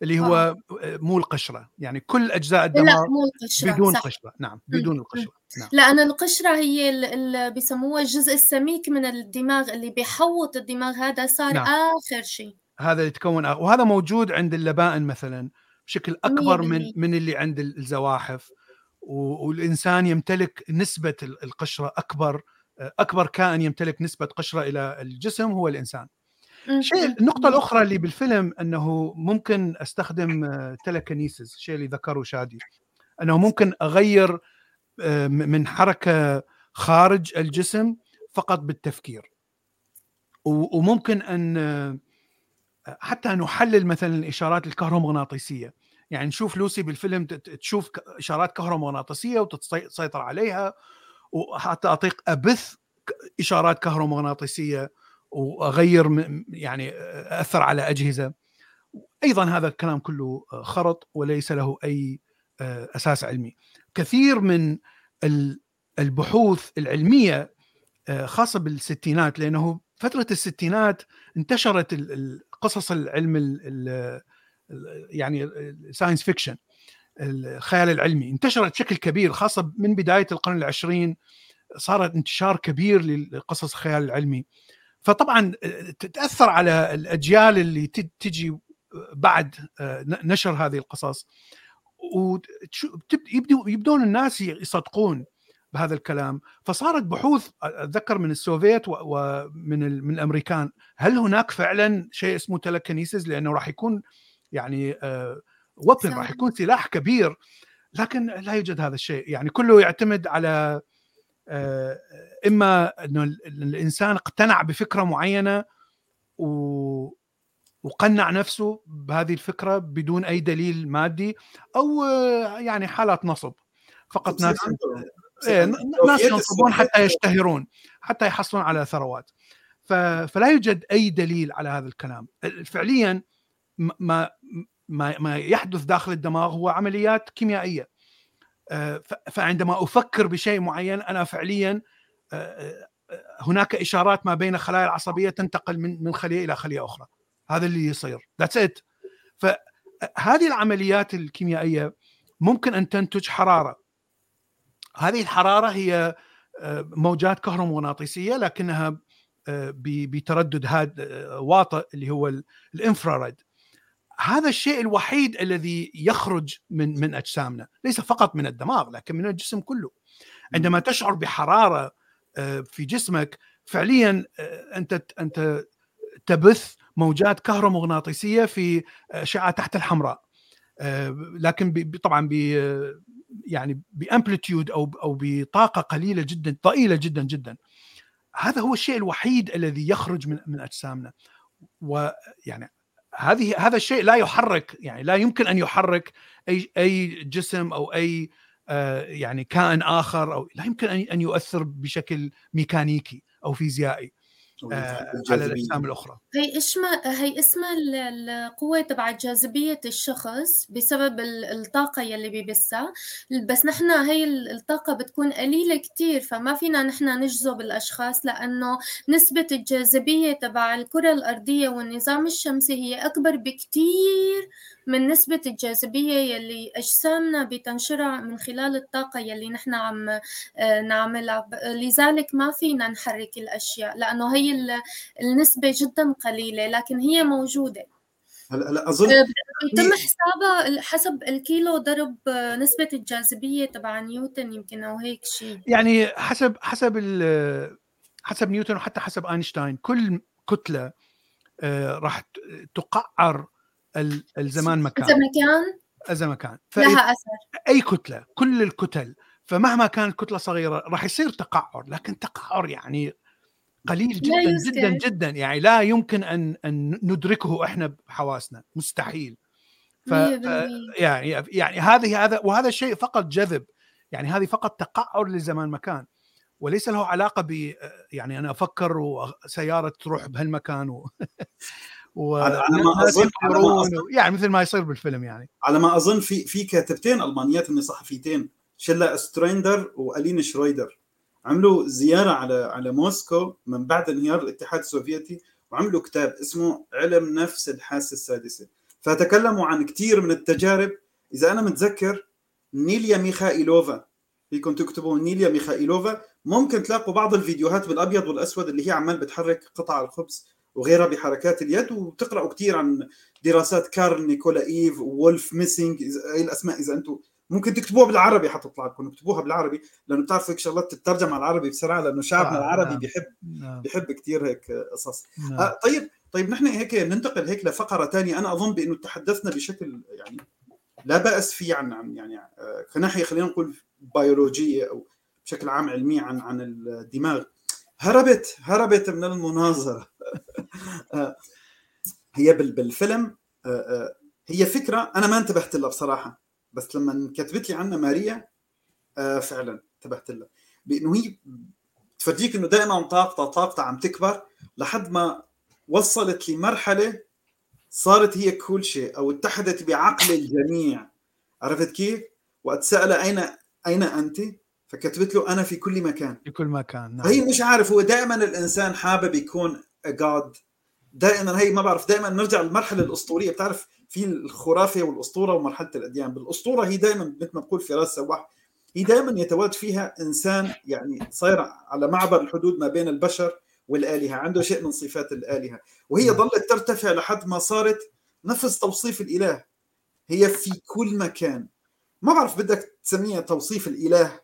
A: اللي هو آه. مو القشرة يعني كل أجزاء الدماغ لا مو القشرة بدون صح. قشرة نعم بدون القشرة نعم.
C: لأن القشرة هي اللي بيسموها الجزء السميك من الدماغ اللي بيحوط الدماغ هذا صار نعم. آخر شيء
A: هذا يتكون وهذا موجود عند اللبائن مثلا بشكل أكبر من من اللي عند الزواحف. والإنسان يمتلك نسبة القشرة أكبر أكبر كائن يمتلك نسبة قشرة إلى الجسم هو الإنسان. شيء النقطة الأخرى اللي بالفيلم أنه ممكن أستخدم تلكنيسز الشيء اللي ذكره شادي. أنه ممكن أغير آه، من حركة خارج الجسم فقط بالتفكير. وممكن أن حتى نحلل مثلا الاشارات الكهرومغناطيسية. يعني نشوف لوسي بالفيلم تشوف إشارات كهرومغناطيسية وتسيطر عليها وحتى اعطيك أبث إشارات كهرومغناطيسية وأغير يعني أثر على أجهزة. أيضا هذا الكلام كله خرط وليس له أي أساس علمي. كثير من البحوث العلمية خاصة بالستينات لأنه فترة الستينات انتشرت قصص العلم يعني ال science fiction الخيال العلمي. انتشرت بشكل كبير خاصة من بداية القرن العشرين صارت انتشار كبير لقصص الخيال العلمي. فطبعا تتاثر على الأجيال اللي تجي بعد نشر هذه القصص. ويبدو يبدون الناس يصدقون بهذا الكلام. فصارت بحوث أتذكر من السوفيت ومن من الأمريكان هل هناك فعلا شيء اسمه تلكنيسز لأنه راح يكون يعني وبن راح يكون سلاح كبير. لكن لا يوجد هذا الشيء. يعني كله يعتمد على آه، إما إنه الإنسان اقتنع بفكرة معينة و وقنع نفسه بهذه الفكرة بدون أي دليل مادي أو يعني حالات نصب. فقط ناس إيه ناس ينصبون حتى يشتهرون حتى يحصلون على ثروات. فلا يوجد أي دليل على هذا الكلام. فعليا ما ما ما يحدث داخل الدماغ هو عمليات كيميائية. آه، فعندما أفكر بشيء معين أنا فعليا آه، آه، هناك إشارات ما بين الخلايا العصبية تنتقل من من خلية إلى خلية أخرى. هذا اللي يصير. ذاتس ات فهذه العمليات الكيميائية ممكن أن تنتج حرارة. هذه الحرارة هي موجات كهرومغناطيسية لكنها بتردد هاد واطئ اللي هو الإنفراريد. هذا الشيء الوحيد الذي يخرج من من أجسامنا ليس فقط من الدماغ لكن من الجسم كله. عندما تشعر بحرارة آه، في جسمك فعليا آه، أنت أنت تبث موجات كهرومغناطيسية في اشعه تحت الحمراء. آه، لكن طبعا يعني بأمبليتيود أو أو بطاقة قليلة جدا ضئيلة جدا جدا. هذا هو الشيء الوحيد الذي يخرج من من أجسامنا. ويعني هذه هذا الشيء لا يحرك يعني لا يمكن أن يحرك أي أي جسم أو أي آه، يعني كائن آخر أو لا يمكن أن يؤثر بشكل ميكانيكي أو فيزيائي. على الأجسام الأخرى.
C: هي اسمها هي اسمها القوة تبع جاذبية الشخص بسبب الطاقة يلي بيبثها. بس نحن هي الطاقة بتكون قليلة كتير فما فينا نحن نجذب الأشخاص لأنه نسبة الجاذبية تبع الكرة الأرضية والنظام الشمسي هي أكبر بكتير من نسبة الجاذبية يلي أجسامنا بتنشرها من خلال الطاقة يلي نحن عم آه، نعملها. لذلك ما فينا نحرك الأشياء لأنه هي النسبة جدا قليلة لكن هي موجودة.
B: هلا هلا أظن
C: آه، يتم حسابها حسب الكيلو ضرب آه، نسبة الجاذبية تبع نيوتن يمكن أو هيك شيء
A: يعني حسب حسب حسب نيوتن وحتى حسب أينشتاين كل كتلة راح تقعر الزمان مكان
C: إذا مكان
A: إذا مكان
C: لها أثر.
A: أي كتلة كل الكتل فمهما كانت كتلة صغيرة راح يصير تقعر لكن تقعر يعني قليل جدا جدا جدا. يعني لا يمكن أن أن ندركه إحنا بحواسنا. مستحيل. ف يعني يعني هذه هذا وهذا الشيء فقط جذب. يعني هذه فقط تقعر لزمان مكان وليس له علاقة ب يعني أنا أفكر وسيارة تروح بهالمكان و (laughs)
B: و على ما اظن على ما أظن
A: يعني مثل ما يصير بالفيلم يعني.
B: على ما أظن في في كاتبتين ألمانيات من صحفيتين شيلا ستريندر وألين شرويدر عملوا زيارة على على موسكو من بعد انهيار الاتحاد السوفيتي وعملوا كتاب اسمه علم نفس الحاسة السادسة. فتكلموا عن كثير من التجارب. إذا أنا متذكر نيليا ميخائيلوفا. فيكم تكتبوا نيليا ميخائيلوفا. ممكن تلاقوا بعض الفيديوهات بالأبيض والأسود اللي هي عمال بتحرك قطع الخبز. وغيرها بحركات اليد وبتقراوا كثير عن دراسات كارل نيكولاييف وولف ميسينج هي الأسماء إذا أنتم ممكن تكتبوها بالعربي حتطلع لكم اكتبوها بالعربي لأنه بتعرفوا هيك شغلات تترجم على العربي بسرعة لأنه شعبنا آه العربي نعم. بيحب نعم. بيحب كثير هيك قصص نعم. آه طيب طيب نحن هيك ننتقل هيك لفقرة ثانية أنا أظن بإنه تحدثنا بشكل يعني لا بأس فيه عن عن يعني آه كناحية خلينا نقول بيولوجية أو بشكل عام علميه عن عن الدماغ هربت هربت من المناظرة هي بالفيلم آه، آه، هي فكرة أنا ما انتبهت لها بصراحة بس لما كتبت لي عنها ماريا فعلا انتبهت لها بانه هي تفرجيك إنه دائما طاقتها طاقتها عم تكبر لحد ما وصلت لمرحلة صارت هي كل شيء أو اتحدت بعقل الجميع عرفت كيف؟ وقت سأل اين أين أنت؟ فكتبت له أنا في كل مكان
A: في كل مكان
B: نعم. هي مش عارف هو دائما الإنسان حابب يكون جاد دائما هي ما بعرف دائما نرجع للمرحلة الأسطورية. بتعرف في الخرافة والأسطورة ومرحلة الأديان. بالأسطورة هي دائما مثل ما بقول فراس سواح هي دائما يتواجد فيها إنسان يعني صاير على معبر الحدود ما بين البشر والآلهة عنده شيء من صفات الآلهة. وهي ظلت ترتفع لحد ما صارت نفس توصيف الإله. هي في كل مكان. ما بعرف بدك تسميها توصيف الإله.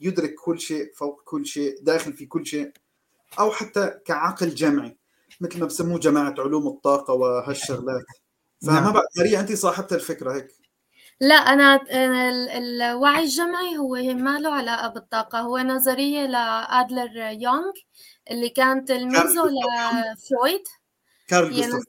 B: يدرك كل شيء فوق كل شيء داخل في كل شيء أو حتى كعقل جمعي. مثل ما بسموه جماعة علوم الطاقة وهالشغلات. فما نعم. بعرف ماريا انت صاحبة الفكرة هيك.
C: لا أنا الوعي الجمعي هو ما له علاقة بالطاقة هو نظرية لأدلر يونغ اللي كان تلميذه لفرويد
B: كارل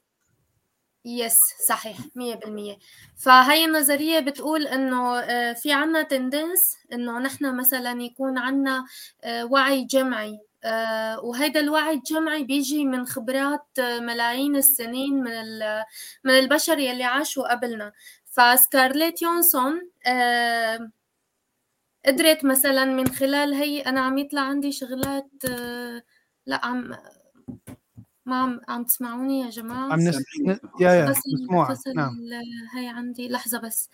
C: يس صحيح مية بالمية. فهي النظرية بتقول إنه آه، في عنا تندنس إنه نحن مثلا يكون عنا آه، وعي جمعي. آه، وهيدا الوعي الجمعي بيجي من خبرات ملايين السنين من من البشر يلي عاشوا قبلنا. فسكارليت يونسون قدرت مثلا من خلال هي أنا عم يطلع عندي شغلات لا عم ما عم عم تسمعوني يا جماعة؟
A: عم نس... يا يا مسموعه نعم.
C: هي عندي لحظة بس.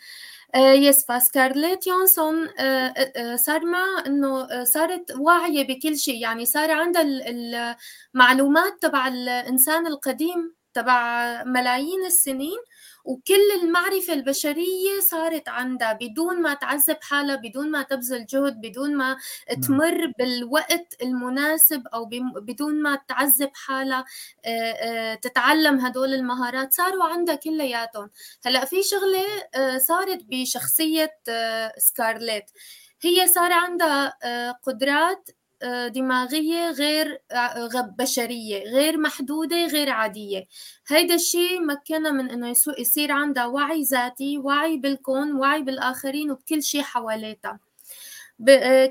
C: آه يس فسكارليت يونسون آه آه صار معها إنه صارت واعية بكل شيء. يعني صار عندها المعلومات تبع الإنسان القديم تبع ملايين السنين. وكل المعرفة البشرية صارت عندها بدون ما تعذب حالها بدون ما تبذل جهد بدون ما نعم. تمر بالوقت المناسب أو بدون ما تعذب حالها تتعلم هدول المهارات. صاروا عندها كلياتهم. هلأ في شغلة صارت بشخصية سكارليت. هي صار عندها قدرات دماغية غير بشرية غير محدودة غير عادية. هيدا الشيء مكنها من إنه يصير عندها وعي ذاتي وعي بالكون وعي بالآخرين وبكل شيء حواليتها.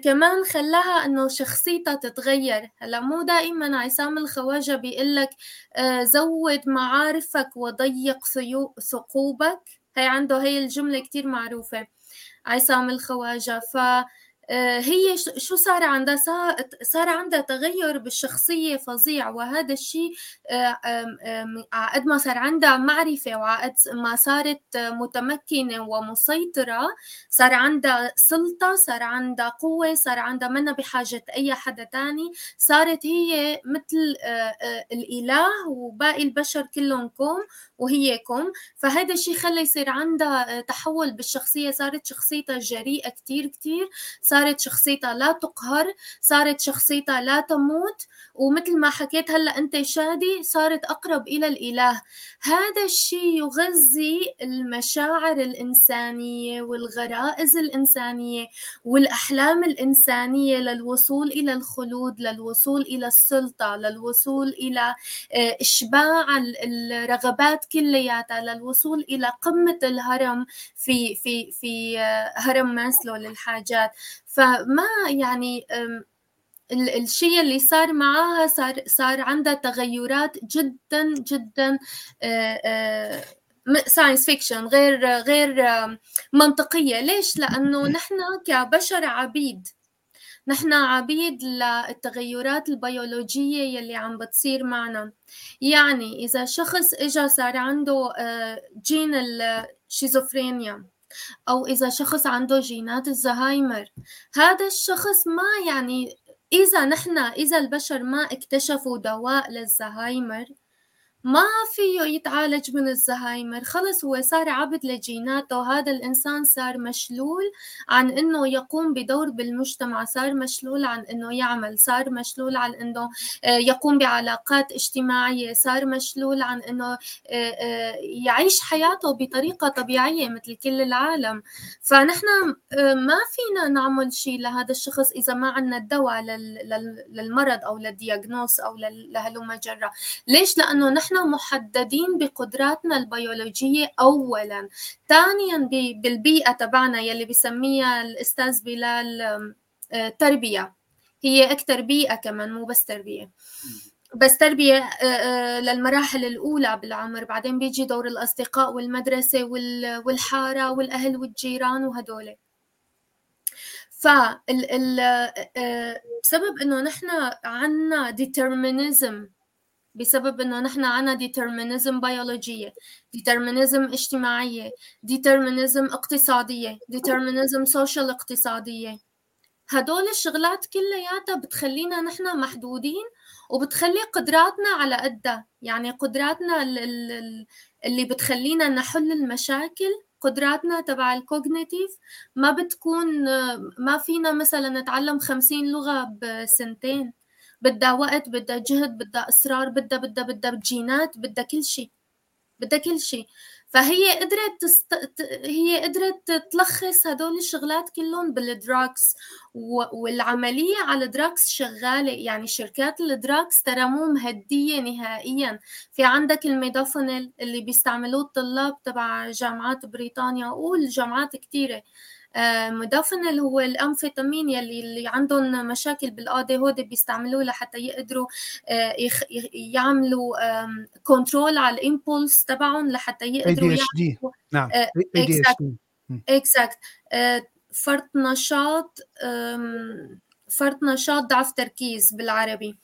C: كمان خلاها إنه شخصيتها تتغير. هلأ مو دائما عصام الخواجة بيقول لك زود معارفك وضيق ثقوبك. هي عنده هي الجملة كتير معروفة عصام الخواجة. ف آه، هي شو صار عندها؟ صار عندها تغير بالشخصية فظيع وهذا الشيء آه، قد ما صار عندها معرفة وعقد ما صارت متمكنة ومسيطرة. صار عندها سلطة صار عندها قوة صار عندها منا بحاجة أي حدا تاني. صارت هي مثل آه، الإله وباقي البشر كلهم كوم وهي كوم فهذا الشيء خلى يصير عندها تحول بالشخصية. صارت شخصيتها جريئة كتير كتير. صارت شخصيتها لا تقهر. صارت شخصيتها لا تموت. ومثل ما حكيت هلأ أنت شادي صارت أقرب إلى الإله. هذا الشيء يغذي المشاعر الإنسانية والغرائز الإنسانية والأحلام الإنسانية للوصول إلى الخلود للوصول إلى السلطة للوصول إلى آه، إشباع الرغبات كلياتها للوصول إلى قمة الهرم في في في آه، هرم ماسلو للحاجات. فما يعني الشيء اللي صار معاها صار صار عندها تغيرات جدا جدا science fiction غير غير منطقية. ليش؟ لأنه نحن كبشر عبيد. نحن عبيد للتغيرات البيولوجية يلي عم بتصير معنا. يعني إذا شخص إجا صار عنده جين الشيزوفرينيا أو إذا شخص عنده جينات الزهايمر هذا الشخص ما يعني إذا نحن إذا البشر ما اكتشفوا دواء للزهايمر ما فيه يتعالج من الزهايمر. خلص هو صار عبد لجيناته. هذا الإنسان صار مشلول عن إنه يقوم بدور بالمجتمع. صار مشلول عن إنه يعمل. صار مشلول عن إنه آه، يقوم بعلاقات اجتماعية. صار مشلول عن إنه آه، آه، يعيش حياته بطريقة طبيعية مثل كل العالم. فنحن ما فينا نعمل شيء لهذا الشخص إذا ما عندنا الدواء للمرض أو للدياغنوس أو لهلوم جرة ليش؟ لأنه نحن نحن محددين بقدراتنا البيولوجية أولا. ثانيا بالبيئة تبعنا يلي بسميها الأستاذ بلال آه، تربية. هي أكثر بيئة كمان مو بس تربية. بس تربية آه، آه، للمراحل الأولى بالعمر. بعدين بيجي دور الأصدقاء والمدرسة والحارة والأهل والجيران وهدول. ف بسبب إنه نحن عنا determinism بسبب إنه نحن عنا determinism بيولوجيه determinism اجتماعية determinism اقتصادية determinism social اقتصادية. هدول الشغلات كلياتها بتخلينا نحن محدودين وبتخلي قدراتنا على قدها. يعني قدراتنا اللي بتخلينا نحل المشاكل قدراتنا تبع ال cognitive ما بتكون ما فينا مثلا نتعلم خمسين لغة بسنتين. بدها وقت بدها جهد بدها إصرار بدها بدها بدها جينات بدها كل شيء. بدها كل شيء. فهي قدرت تست... هي قدرت تلخص هدول الشغلات كلهم بال drugs و... والعملية على ال drugs شغالة. يعني شركات ال drugs ترى مو مهدية نهائيا. في عندك ال modafinil اللي بيستعملوه الطلاب تبع جامعات بريطانيا. والجامعات كتيرة. آه، modafinil اللي هو الأمفيتامين يلي اللي عندهم مشاكل بال ADHD هودي بيستعملوه لحتى يقدروا آه، يعملوا control على ال impulse تبعهم لحتى يقدروا
A: يعملوا. نعم.
C: exact آه، فرط نشاط فرط نشاط ضعف تركيز بالعربي.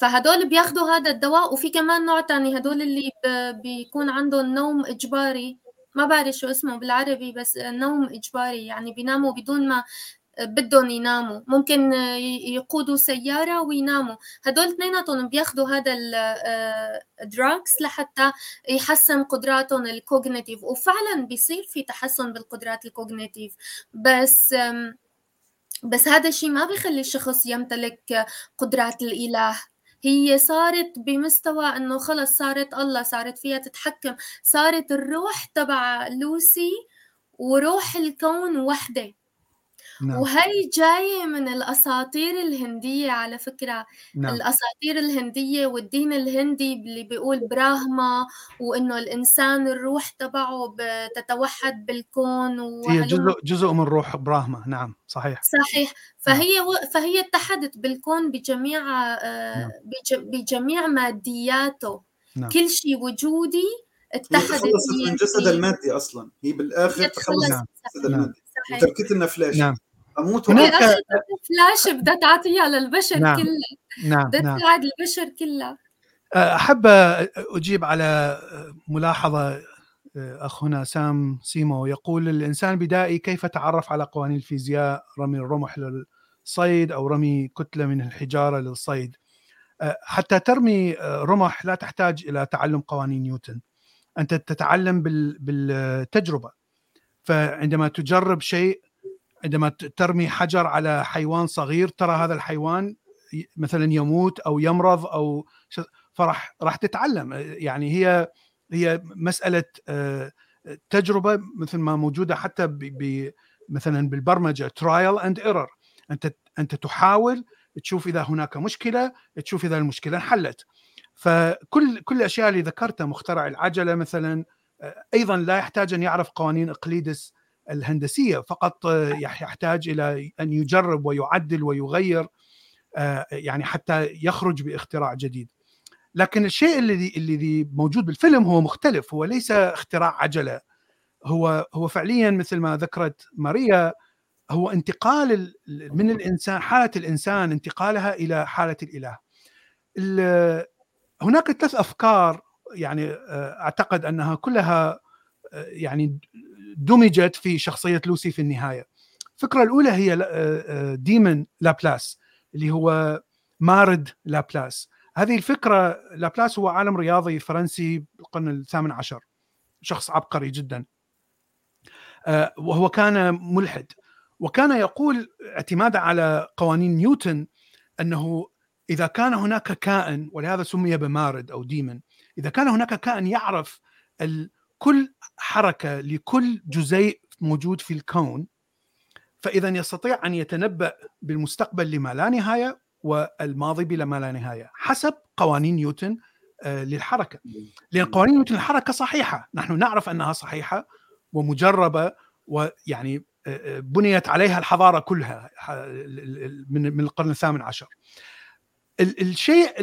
C: فهدول بياخذوا هذا الدواء وفي كمان نوع تاني هدول اللي بيكون عندهم نوم إجباري. ما بعرف شو اسمه بالعربي بس نوم إجباري يعني بيناموا بدون ما بدهم يناموا. ممكن يقودوا سيارة ويناموا. هدول اثنيناتهم بياخدوا هذا ال drugs آه، لحتى يحسن قدراتهم ال cognitive وفعلا بيصير في تحسن بالقدرات ال cognitive بس بس هذا الشيء ما بيخلي الشخص يمتلك قدرات الإله. هي صارت بمستوى إنه خلص صارت الله صارت فيها تتحكم. صارت الروح تبع لوسي وروح الكون وحدة. نعم. وهي جاية من الأساطير الهندية على فكرة. نعم. الأساطير الهندية والدين الهندي اللي بيقول براهما وإنه الإنسان الروح تبعه بتتوحد بالكون
A: هي جزء جزء من روح براهما. نعم صحيح.
C: صحيح. فهي نعم. و... فهي اتحدت بالكون بجميع آه، نعم. بج... بجميع مادياته. نعم. كل شيء وجودي اتحدت
B: هي من جسد المادي أصلا. هي بالآخر تخلصت من جسد المادي. وتركت لنا فلاش نعم.
C: أموت هناك فلاش بدها تعطيها للبشر نعم. كلها. نعم بدها نعم. تساعد البشر كلها.
A: أحب أجيب على ملاحظة اخونا سام سيمو يقول الإنسان البدائي كيف تعرف على قوانين الفيزياء؟ رمي الرمح للصيد أو رمي كتلة من الحجارة للصيد. حتى ترمي رمح لا تحتاج إلى تعلم قوانين نيوتن. أنت تتعلم بالتجربة. فعندما تجرب شيء عندما ترمي حجر على حيوان صغير ترى هذا الحيوان مثلا يموت أو يمرض أو فرح راح تتعلم. يعني هي هي مسألة آه، تجربة مثل ما موجودة حتى ب مثلا بالبرمجة trial and error أنت أنت تحاول تشوف إذا هناك مشكلة تشوف إذا المشكلة انحلت. فكل كل الأشياء اللي ذكرتها مخترع العجلة مثلا آه، أيضا لا يحتاج أن يعرف قوانين إقليدس الهندسية فقط يحتاج إلى أن يجرب ويعدل ويغير آه، يعني حتى يخرج باختراع جديد. لكن الشيء الذي الذي موجود بالفيلم هو مختلف هو ليس اختراع عجلة. هو هو فعليا مثل ما ذكرت ماريا هو انتقال من الانسان حالة الإنسان انتقالها إلى حالة الإله. هناك ثلاث أفكار يعني آه، أعتقد أنها كلها آه، يعني دمجت في شخصية لوسي في النهاية. الفكرة الأولى هي demon لابلاس اللي هو مارد لابلاس. هذه الفكرة لابلاس هو عالم رياضي فرنسي بالقرن الثامن عشر. شخص عبقري جدا. آه، وهو كان ملحد وكان يقول اعتمادا على قوانين نيوتن أنه إذا كان هناك كائن ولهذا سمي بمارد أو demon إذا كان هناك كائن يعرف كل حركة لكل جزيء موجود في الكون فإذا يستطيع أن يتنبأ بالمستقبل لما لا نهاية والماضي بلا ما لا نهاية حسب قوانين نيوتن آه، للحركة. لأن قوانين نيوتن للحركه صحيحة نحن نعرف أنها صحيحة ومجربة ويعني آه، آه، بنيت عليها الحضارة كلها من القرن الثامن عشر. الشيء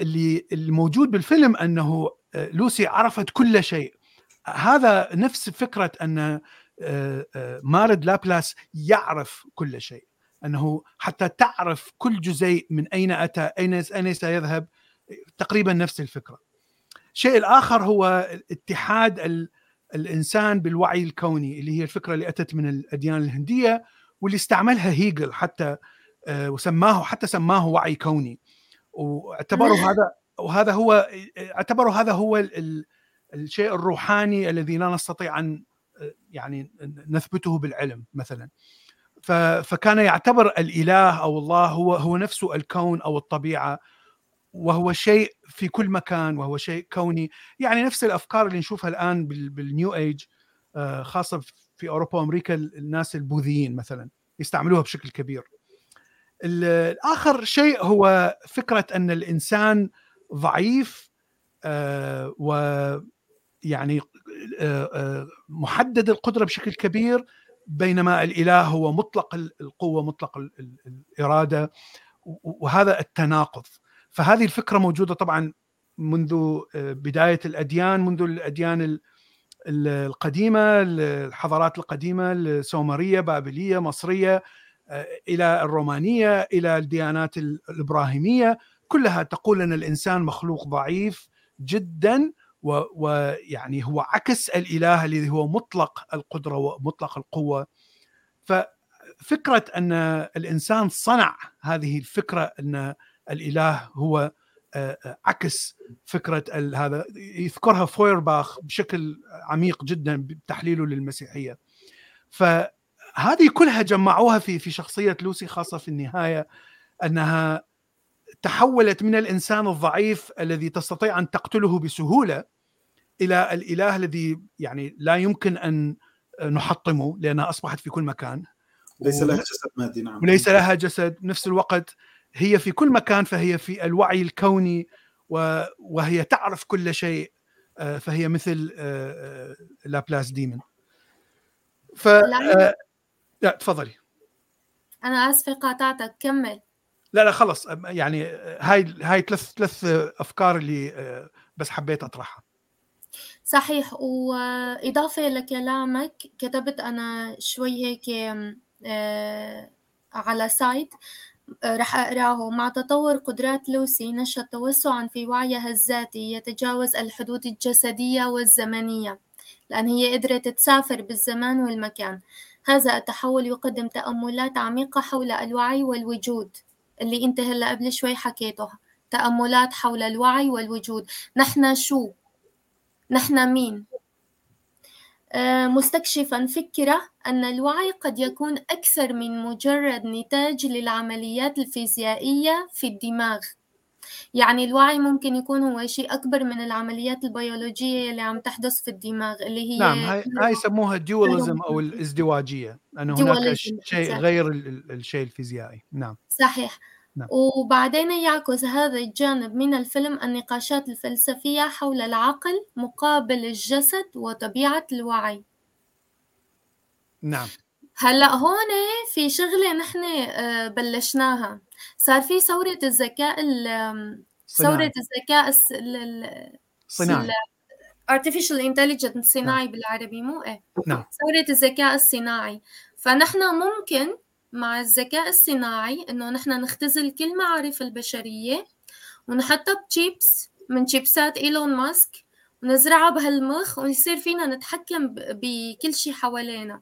A: اللي الموجود بالفيلم أنه لوسي عرفت كل شيء. هذا نفس فكرة أن آه، آه، مارد لابلاس يعرف كل شيء. أنه حتى تعرف كل جزيء من أين أتى أين أين سيذهب تقريبا نفس الفكرة. الشيء الآخر هو اتحاد ال الإنسان بالوعي الكوني اللي هي الفكرة اللي أتت من الأديان الهندية واللي استعملها هيجل حتى آه، وسماه حتى سماه وعي كوني. واعتبروا هذا وهذا هو اعتبروا هذا هو ال الشيء الروحاني الذي لا نستطيع أن يعني نثبته بالعلم مثلا. فكان يعتبر الإله أو الله هو هو نفسه الكون أو الطبيعة وهو شيء في كل مكان وهو شيء كوني. يعني نفس الأفكار اللي نشوفها الآن بالنيو إيج آه، خاصة في أوروبا وأمريكا الناس البوذيين مثلا يستعملوها بشكل كبير. الآخر شيء هو فكرة أن الإنسان ضعيف آه، ويعني آه، محدد القدرة بشكل كبير بينما الإله هو مطلق القوة مطلق الإرادة وهذا التناقض. فهذه الفكرة موجودة طبعا منذ آه، بداية الأديان منذ الأديان القديمة الحضارات القديمة السومرية بابلية مصرية آه، إلى الرومانية إلى الديانات الإبراهيمية. كلها تقول أن الإنسان مخلوق ضعيف جدا ويعني هو عكس الإله الذي هو مطلق القدرة ومطلق القوة. ففكرة أن الإنسان صنع هذه الفكرة أن الإله هو آه، آه، عكس فكرة هذا يذكرها فويرباخ بشكل عميق جدا بتحليله للمسيحية. فهذه كلها جمعوها في في شخصية لوسي خاصة في النهاية أنها تحولت من الإنسان الضعيف الذي تستطيع أن تقتله بسهولة إلى الإله الذي يعني لا يمكن أن نحطمه لأنها أصبحت في كل مكان.
B: ليس لها جسد مادي نعم.
A: وليس لها جسد. بنفس الوقت هي في كل مكان فهي في الوعي الكوني وهي تعرف كل شيء آه، فهي مثل آه، آه، Laplace demon ف لا تفضلي.
C: أنا آسفة قاطعتك كمل.
A: لا لا خلص. يعني هاي هاي ثلاث ثلاث أفكار اللي بس حبيت أطرحها.
C: صحيح. وإضافة لكلامك كتبت أنا شوي هيك على سايت رح أقرأه. مع تطور قدرات لوسي نشأت توسعا في وعيها الذاتي يتجاوز الحدود الجسدية والزمنية لأن هي قدرت تسافر بالزمان والمكان. هذا التحول يقدم تأملات عميقة حول الوعي والوجود. اللي انت هلا قبل شوي حكيته تأملات حول الوعي والوجود. نحن شو؟ نحن مين؟ آه، مستكشفا فكرة أن الوعي قد يكون أكثر من مجرد نتاج للعمليات الفيزيائية في الدماغ. يعني الوعي ممكن يكون هو شيء أكبر من العمليات البيولوجية اللي عم تحدث في الدماغ اللي هي
A: نعم هاي, هاي يسموها ديوليزم أو الازدواجية أنه هناك شيء غير الشيء الفيزيائي. نعم.
C: صحيح. نعم. وبعدين يعكس هذا الجانب من الفيلم النقاشات الفلسفية حول العقل مقابل الجسد وطبيعة الوعي.
A: نعم.
C: هلأ هون في شغلة نحن آه، بلشناها. صار في ثورة الذكاء ثورة الذكاء الصناعي artificial intelligence صناعي نعم. بالعربي مو إيه.
A: نعم.
C: ثورة الذكاء الصناعي. فنحن ممكن مع الذكاء الصناعي إنه نحن نختزل كل معارف البشرية ونحطها بتشيبس من شيبسات إيلون ماسك ونزرعها بهالمخ ويصير فينا نتحكم بكل شيء حوالينا.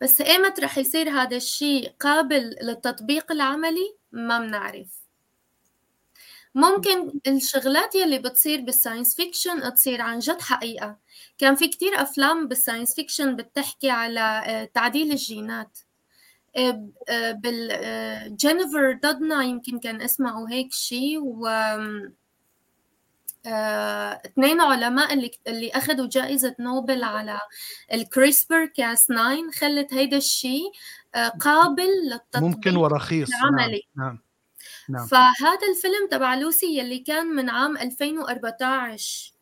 C: بس إيمت رح يصير هذا الشيء قابل للتطبيق العملي؟ ما بنعرف. ممكن الشغلات يلي بتصير بال science fiction تصير عن جد حقيقة. كان في كتير أفلام بال science fiction بتحكي على آه، تعديل الجينات. آه، آه، بال جينيفر دودنا يمكن كان اسمه هيك شيء و اثنين علماء اللي اللي أخذوا جائزة نوبل على الكريسبر كاس 9 خلت هيدا الشيء قابل للتطبيق
A: ممكن ورخيص
C: نعم، العملي نعم. نعم. فهذا الفيلم تبع لوسي يلي كان من عام 2014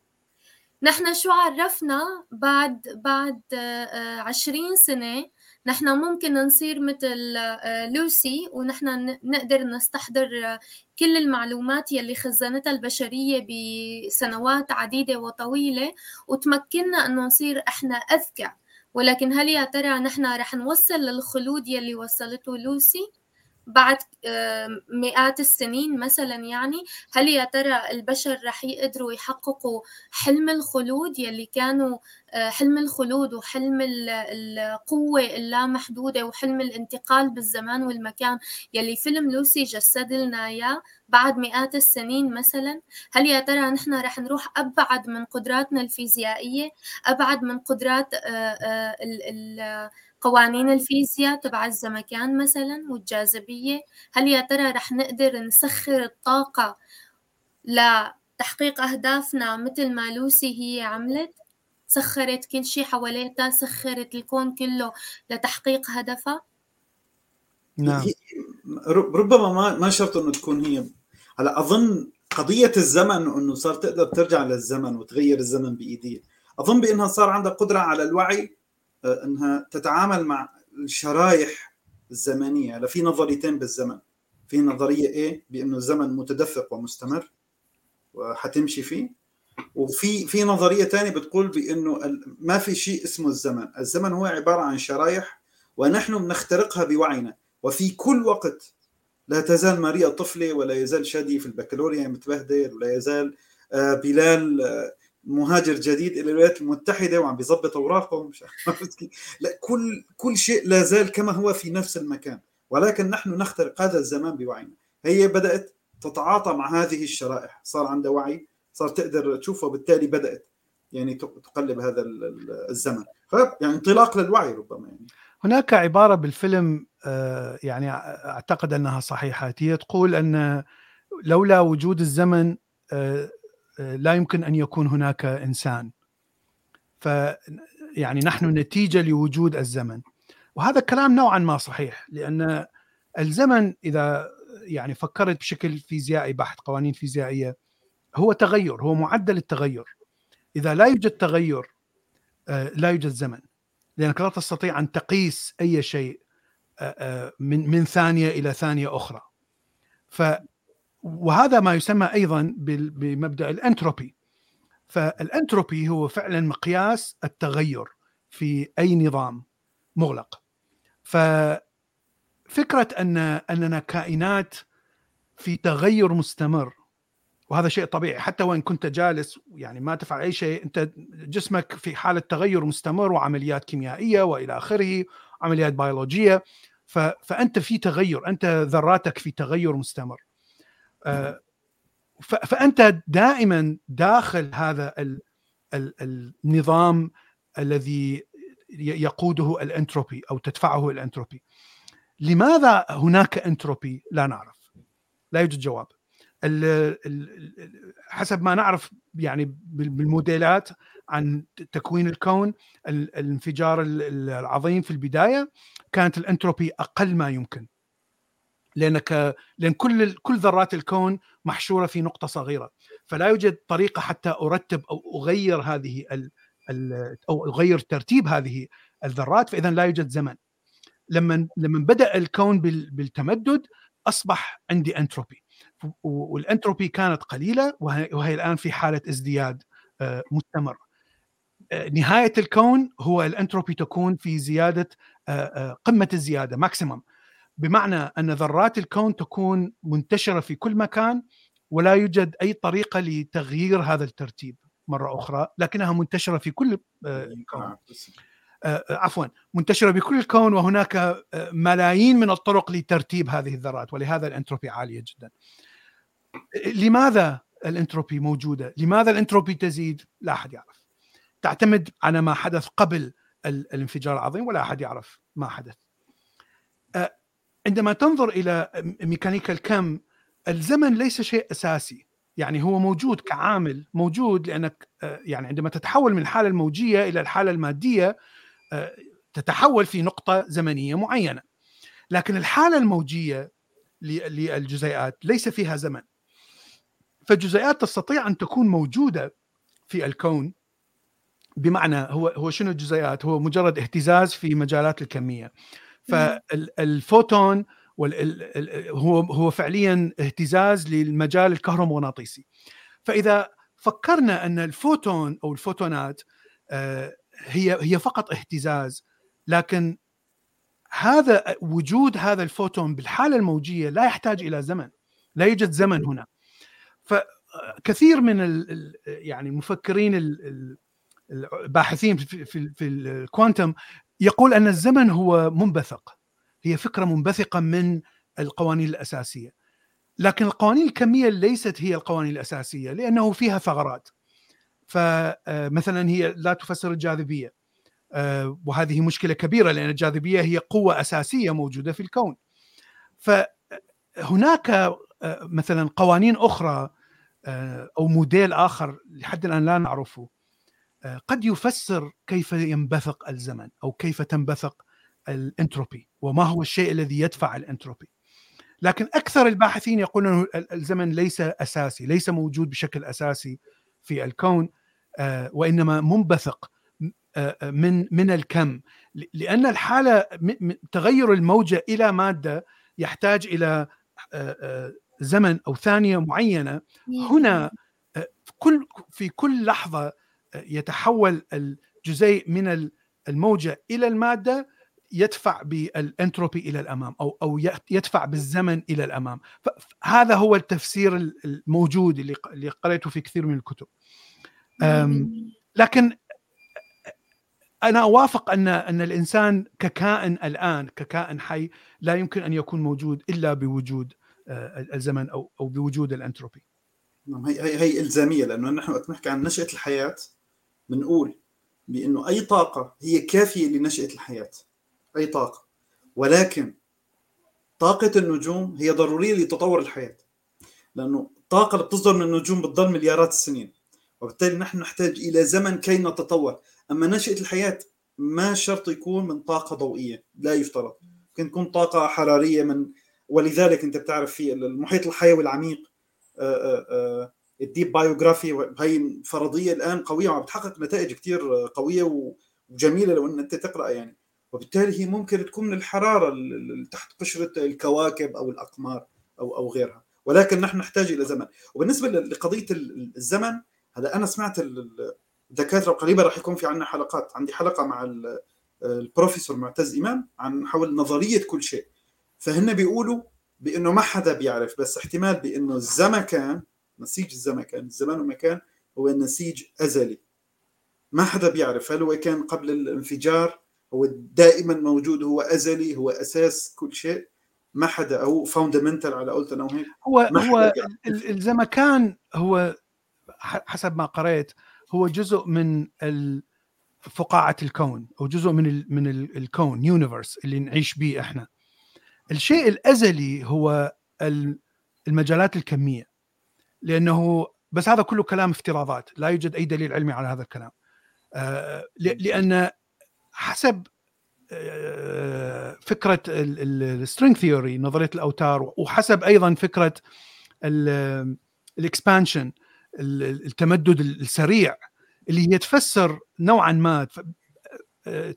C: نحن شو عرفنا بعد بعد 20 سنة نحن ممكن نصير مثل آه، لوسي ونحن نقدر نستحضر كل المعلومات يلي خزنتها البشرية بسنوات عديدة وطويلة وتمكننا أنه نصير إحنا أذكى ولكن هل يا ترى نحن رح نوصل للخلود يلي وصلته لوسي؟ بعد مئات السنين مثلا يعني هل يا ترى البشر رح يقدروا يحققوا حلم الخلود يلي كانوا آه، حلم الخلود وحلم القوة اللامحدودة وحلم الانتقال بالزمان والمكان يلي فيلم لوسي جسد لنا إياه بعد مئات السنين مثلا؟ هل يا ترى نحن رح نروح أبعد من قدراتنا الفيزيائية أبعد من قدرات آه، آه، قوانين الفيزياء تبع الزمكان مثلا والجاذبية. هل يا ترى رح نقدر نسخر الطاقة لتحقيق أهدافنا مثل ما لوسي هي عملت؟ سخرت كل شيء حواليها سخرت الكون كله لتحقيق هدفها؟
B: نعم. ربما ما ما شرط إنه تكون هي. هلا أظن قضية الزمن إنه صار تقدر ترجع للزمن وتغير الزمن بايديها أظن بإنها صار عندها قدرة على الوعي أنها تتعامل مع الشرايح الزمنية. هلا في نظريتين بالزمن. في نظرية إيه بانه الزمن متدفق ومستمر وحتمشي فيه وفي في نظرية ثانية بتقول بأنه ما في شيء اسمه الزمن. الزمن هو عبارة عن شرايح ونحن بنخترقها بوعينا وفي كل وقت لا تزال ماريا طفلة ولا يزال شادي في البكالوريا متبهدل ولا يزال آه، بلال آه، مهاجر جديد إلى الولايات المتحدة وعم بيظبط اوراقه مش (laughs) لا كل كل شيء لا زال كما هو في نفس المكان. ولكن نحن نخترق هذا الزمان بوعينا. هي بدأت تتعاطى مع هذه الشرائح. صار عندها وعي صار تقدر تشوفه وبالتالي بدأت يعني تقلب هذا الزمن يعني انطلاق للوعي ربما يعني.
A: هناك عبارة بالفيلم آه، يعني أعتقد أنها صحيحة. هي تقول أن لولا وجود الزمن آه، لا يمكن أن يكون هناك إنسان. ف يعني نحن نتيجة لوجود الزمن. وهذا الكلام نوعا ما صحيح لأن الزمن إذا يعني فكرت بشكل فيزيائي بحت قوانين فيزيائية هو تغير هو معدل التغير. إذا لا يوجد تغير آه، لا يوجد زمن. لأنك لا تستطيع أن تقيس أي شيء آه، آه، من من ثانية إلى ثانية أخرى. ف وهذا ما يسمى أيضا بمبدأ الأنتروبي. فالأنتروبي هو فعلا مقياس التغير في أي نظام مغلق. ففكرة ان أننا كائنات في تغير مستمر وهذا شيء طبيعي. حتى وإن كنت جالس يعني ما تفعل أي شيء أنت جسمك في حالة تغير مستمر وعمليات كيميائية وإلى آخره عمليات بيولوجية. فأنت في تغير أنت ذراتك في تغير مستمر. فأنت دائما داخل هذا النظام الذي يقوده الانتروبي أو تدفعه الانتروبي. لماذا هناك انتروبي؟ لا نعرف. لا يوجد جواب. حسب ما نعرف يعني بالموديلات عن تكوين الكون الانفجار العظيم في البداية كانت الانتروبي أقل ما يمكن. لأنك لأن كل كل ذرات الكون محشورة في نقطة صغيرة. فلا يوجد طريقة حتى أرتب أو أغير هذه ال أو أغير ترتيب هذه الذرات فإذا لا يوجد زمن. لما لما بدأ الكون بالتمدد أصبح عندي أنتروبي. والأنتروبي كانت قليلة وهي الآن في حالة ازدياد آه، مستمر. آه، نهاية الكون هو الأنتروبي تكون في زيادة آه، قمة الزيادة maximum بمعنى أن ذرات الكون تكون منتشرة في كل مكان ولا يوجد أي طريقة لتغيير هذا الترتيب مرة أخرى لكنها منتشرة في كل الكون آه، آه، عفوا منتشرة بكل الكون وهناك آه، ملايين من الطرق لترتيب هذه الذرات ولهذا الانتروبي عالية جدا. لماذا الانتروبي موجودة؟ لماذا الانتروبي تزيد؟ لا أحد يعرف. تعتمد على ما حدث قبل الانفجار العظيم ولا أحد يعرف ما حدث. عندما تنظر إلى ميكانيكا الكم الزمن ليس شيء أساسي. يعني هو موجود كعامل موجود لأنك آه، يعني عندما تتحول من الحالة الموجية إلى الحالة المادية آه، تتحول في نقطة زمنية معينة. لكن الحالة الموجية للجزيئات ليس فيها زمن. فالجزيئات تستطيع أن تكون موجودة في الكون بمعنى هو هو شنو الجزيئات؟ هو مجرد اهتزاز في مجالات الكمية. فالفوتون هو هو فعليا اهتزاز للمجال الكهرومغناطيسي. فإذا فكرنا أن الفوتون أو الفوتونات آه، هي هي فقط اهتزاز لكن هذا وجود هذا الفوتون بالحالة الموجية لا يحتاج إلى زمن لا يوجد زمن هنا. فكثير من ال يعني المفكرين الباحثين في, في الكوانتم يقول أن الزمن هو منبثق. هي فكرة منبثقة من القوانين الأساسية. لكن القوانين الكمية ليست هي القوانين الأساسية لأنه فيها ثغرات. فمثلا هي لا تفسر الجاذبية. وهذه مشكلة كبيرة لأن الجاذبية هي قوة أساسية موجودة في الكون. فهناك مثلا قوانين أخرى أو موديل آخر لحد الآن لا نعرفه. قد يفسر كيف ينبثق الزمن أو كيف تنبثق الانتروبي وما هو الشيء الذي يدفع الانتروبي. لكن أكثر الباحثين يقولون الزمن ليس أساسي ليس موجود بشكل أساسي في الكون وإنما منبثق من من الكم. لأن الحالة تغير الموجة إلى مادة يحتاج إلى زمن أو ثانية معينة. هنا كل في كل لحظة يتحول الجزيء من الموجة إلى المادة يدفع بالانتروبي إلى الأمام أو أو يدفع بالزمن إلى الأمام. فهذا هو التفسير الموجود اللي قريته في كثير من الكتب. لكن أنا أوافق ان أن الإنسان ككائن الآن ككائن حي لا يمكن أن يكون موجود إلا بوجود الزمن أو أو بوجود الانتروبي.
B: نعم هي هي إلزامية لأنه نحن وقت نحكي عن نشأة الحياة بنقول بأنه أي طاقة هي كافية لنشأة الحياة أي طاقة. ولكن طاقة النجوم هي ضرورية لتطور الحياة لأنه الطاقة اللي بتصدر من النجوم بتضل مليارات السنين وبالتالي نحن نحتاج إلى زمن كي نتطور. أما نشأة الحياة ما شرط يكون من طاقة ضوئية لا يفترض. ممكن تكون طاقة حرارية من ولذلك أنت بتعرف في المحيط الحيوي العميق ال deep biosphere هي فرضية الآن قوية وعم بتحقق نتائج كثير قوية وجميلة لو إن أنت تقرا يعني. وبالتالي هي ممكن تكون من الحراره تحت قشرة الكواكب أو الأقمار أو أو غيرها. ولكن نحن نحتاج إلى زمن. وبالنسبة لقضية الزمن هلا أنا سمعت الدكاترة قريبا راح يكون في عندنا حلقات. عندي حلقة مع البروفيسور معتز إمام عن حول نظرية كل شيء. فهن بيقولوا بأنه ما حدا بيعرف بس احتمال بأنه الزمكان نسيج الزمكان. الزمان والمكان هو نسيج أزلي. ما حدا بيعرف هل هو كان قبل الانفجار هو دائما موجود هو أزلي هو أساس كل شيء. ما حدا أو fundamental على قولت أنا وهيك
A: هو هو الزمكان هو حسب ما قرأت هو جزء من فقاعة الكون أو جزء من ال من الكون universe اللي نعيش به إحنا. الشيء الأزلي هو المجالات الكمية. لأنه بس هذا كله كلام افتراضات. لا يوجد أي دليل علمي على هذا الكلام. لأن حسب فكرة ال string theory نظرية الأوتار وحسب أيضا فكرة ال expansion التمدد السريع اللي هي تفسر نوعا ما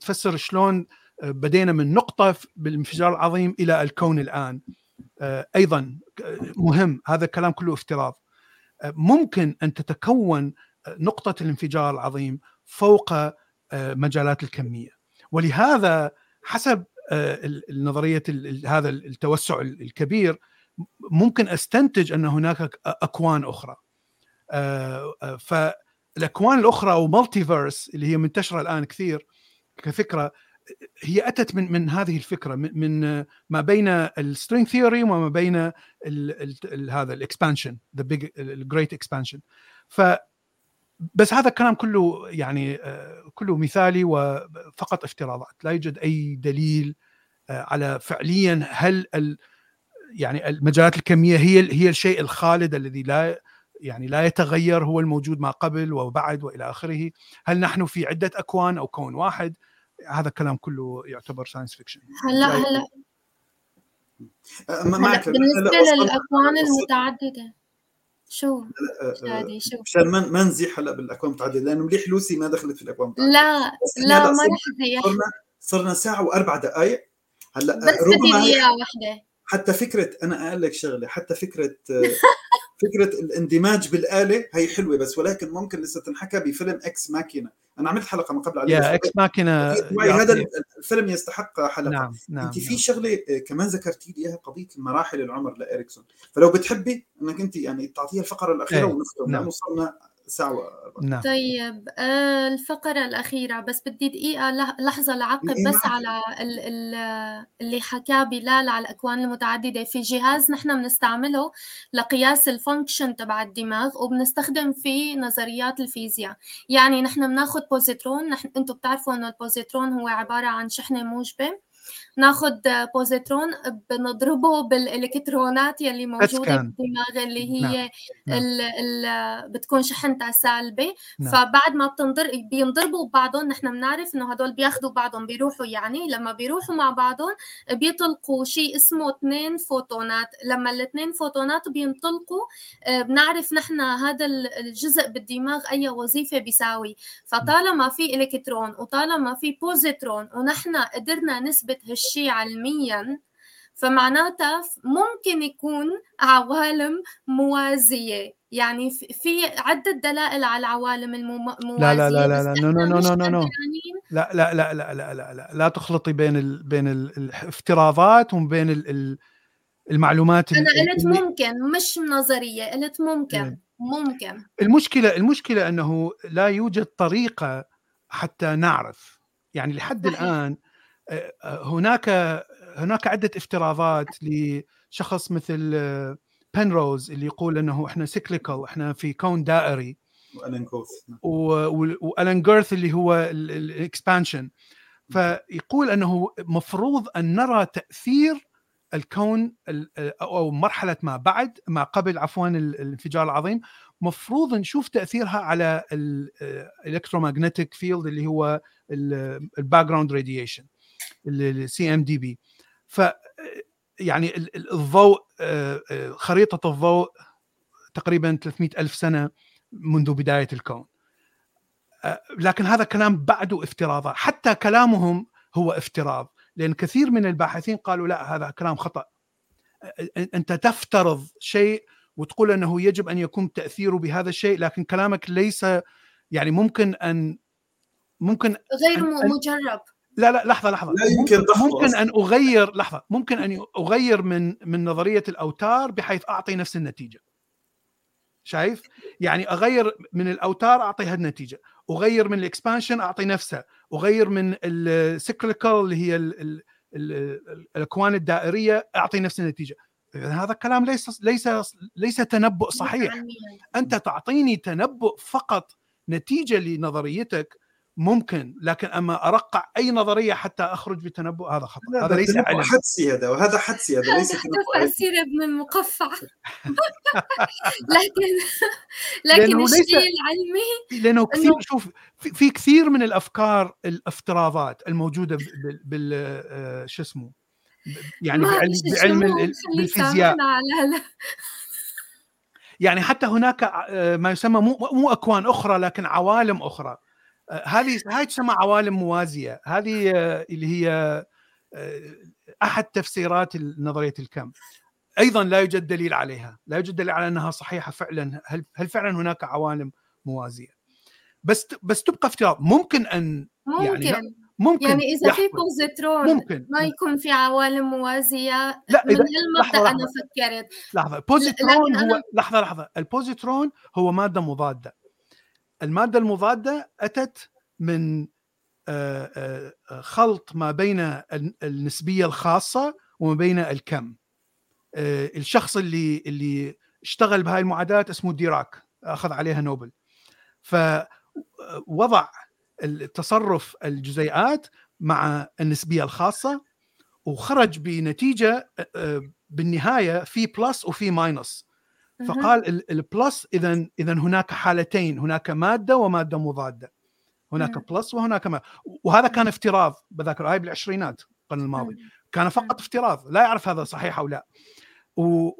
A: تفسر شلون بدينا من نقطة بالانفجار العظيم إلى الكون الآن. أيضا مهم. هذا الكلام كله افتراض. ممكن أن تتكون نقطة الانفجار العظيم فوق مجالات الكمية. ولهذا حسب نظريه هذا التوسع الكبير ممكن أستنتج أن هناك أكوان أخرى. فالأكوان الأخرى أو multiverse اللي هي منتشرة الآن كثير كفكره هي أتت من من هذه الفكرة من ما بين ال string theory وما بين ال ال هذا ال expansion the big ال great expansion ف بس هذا الكلام كله يعني كله مثالي وفقط افتراضات. لا يوجد أي دليل على فعليا هل ال يعني المجالات الكمية هي هي الشيء الخالد الذي لا يعني لا يتغير هو الموجود ما قبل وبعد وإلى آخره. هل نحن في عدة أكوان أو كون واحد؟ هذا الكلام كله يعتبر science fiction
C: هلا هلا. معك بالنسبة للأكوان المتعددة شو؟ شادي شو
B: مشان ما ما نزيح هلا بالأكوان المتعددة لأنه مليح لوسي ما دخلت في الأكوان
C: المتعددة. لا لا ما رح ازيح
B: صرنا صرنا ساعة وأربع دقائق
C: هلا بس بدي إياها وحده
B: حتى فكره أنا أقول لك شغلة حتى فكرة (laughs) فكرة الاندماج بالآلة هي حلوة بس ولكن ممكن لسه تنحكى بفيلم Ex Machina أنا عملت حلقة من قبل
A: عليه يا إكس ماكينه
B: هذا الفيلم يستحق حلقة.
A: نعم نعم
B: انت في
A: نعم.
B: شغلة كمان ذكرتي لي إياها قضية مراحل العمر لاريكسون فلو بتحبي إنك أنت يعني تعطيها الفقرة الأخيرة
A: إيه
B: ونختم
A: نعم.
B: لأنه ساعة
A: نعم.
C: طيب آه، الفقرة الأخيرة بس بدي دقيقة لح- لحظة لعقب
B: إيه
C: بس. على ال- ال- اللي حكاه بلال على الأكوان المتعددة. في جهاز نحن بنستعمله لقياس ال function تبع الدماغ وبنستخدم فيه نظريات الفيزياء. يعني نحن بناخد بوزيترون نحن أنتم بتعرفوا إنه البوزيترون هو عبارة عن شحنة موجبة. ناخد بوزيترون بنضربه بالإلكترونات يلي
A: موجودة.
C: بالدماغ اللي
A: نعم،
C: هي
A: نعم.
C: ال ال بتكون شحنتها سالبة
A: نعم.
C: فبعد ما بتنضر بينضربوا ببعضهم نحن بنعرف إنه هدول بياخذوا بعضهم بيروحوا يعني لما بيروحوا مع بعضهم بيطلقوا شيء اسمه اثنين فوتونات لما الاثنين فوتونات بينطلقوا آه، بنعرف نحن هذا ال- الجزء بالدماغ أي وظيفة بيساوي فطالما في إلكترون وطالما في بوزيترون ونحن قدرنا نثبت هالشيء علميا فمعناتها ممكن يكون عوالم موازية. يعني في- عدة دلائل على العوالم الموازية
A: لا لا لا لا لا
C: إحنا
A: no no no
C: مش
A: no no no
C: قدرانين
A: لا لا لا لا لا لا لا لا تخلطي بين ال بين ال الافتراضات وبين ال ال المعلومات
C: أنا
A: ال-
C: قلت ممكن مش نظرية قلت ممكن
A: إيه.
C: ممكن.
A: المشكلة المشكلة أنه لا يوجد طريقة حتى نعرف. يعني لحد
C: صحيح.
A: الآن هناك هناك عدة افتراضات لشخص مثل آه، Penrose اللي يقول إنه إحنا cyclical إحنا في كون دائري.
B: و Alan Guth
A: و- و- و Alan Guth اللي هو ال expansion فيقول إنه مفروض أن نرى تأثير الكون ال- أو مرحلة ما بعد ما قبل عفوا ال- الانفجار العظيم. مفروض نشوف تأثيرها على ال electromagnetic field اللي هو ال background radiation ال CMB ف يعني ال- ال- الضوء آه، آه، خريطة الضوء تقريبا 300 ألف سنة منذ بداية الكون. آه، لكن هذا كلام بعده افتراضات حتى كلامهم هو افتراض. لأن كثير من الباحثين قالوا لا هذا كلام خطأ. آه، أنت تفترض شيء وتقول أنه يجب أن يكون تأثيره بهذا الشيء لكن كلامك ليس يعني ممكن أن ممكن
C: غير
A: أن-
C: مجرب.
A: لا لا لحظة لحظة.
B: لا يمكن
A: ممكن. أن أغير لحظة. ممكن أن أغير من من نظرية الأوتار بحيث أعطي نفس النتيجة. شايف؟ يعني أغير من الأوتار أعطي هالنتيجة. أغير من ال expansion أعطي نفسها أغير من ال cyclical اللي هي ال ال ال الأكوان الدائرية أعطي نفس النتيجة. هذا الكلام ليس ليس ليس تنبؤ صحيح. أنت تعطيني تنبؤ فقط نتيجة لنظريتك ممكن لكن أما أرقع أي نظرية حتى أخرج بتنبؤ هذا
B: خطأ.
A: هذا ليس علم.
B: حدسي هذا وهذا حدسي هذا ليس
C: هذا
B: تنبؤ.
C: سيرة ابن المقفع. (laughs) (laughs) لكن لكن
A: لأنه ليس-
C: الشيء العلمي
A: لأنه كثير
C: إنه-
A: شوف في, في كثير من الأفكار الافتراضات الموجودة بال, بال آه، شو اسمه يعني بعلم, بعلم بالفيزياء. يعني حتى هناك آه، ما يسمى مو مو أكوان أخرى لكن عوالم أخرى. هذه هاي تسمى عوالم موازية. هذه آه، اللي هي آه، أحد تفسيرات نظرية الكم. أيضا لا يوجد دليل عليها. لا يوجد دليل على أنها صحيحة فعلا. هل هل فعلا هناك عوالم موازية؟ بس بس تبقى افتراض. ممكن أن
C: ممكن.
A: يعني ممكن
C: يعني إذا في. بوزيترون
A: ممكن.
C: ما يكون في عوالم موازية
A: لا
C: من
A: لحظة،
C: أنا
A: لحظة.
C: فكرت.
A: لحظة. البوزيترون
C: لكن
A: هو
C: أنا-
A: لحظة لحظة. البوزيترون هو مادة مضادة. المادة المضادة أتت من آه، آه، آه، خلط ما بين ال- النسبية الخاصة وما بين الكم. الشخص اللي اللي اشتغل بهاي المعادلات اسمه ديراك أخذ عليها نوبل. فوضع التصرف الجزيئات مع النسبية الخاصة وخرج بنتيجة بالنهاية في plus وفي minus. فقال ال- ال plus اذا اذا هناك حالتين هناك مادة ومادة مضادة. هناك. plus وهناك ما. وهذا كان افتراض بذكر هاي بالعشرينات القرن الماضي. كان فقط افتراض. لا يعرف هذا صحيح أو لا. و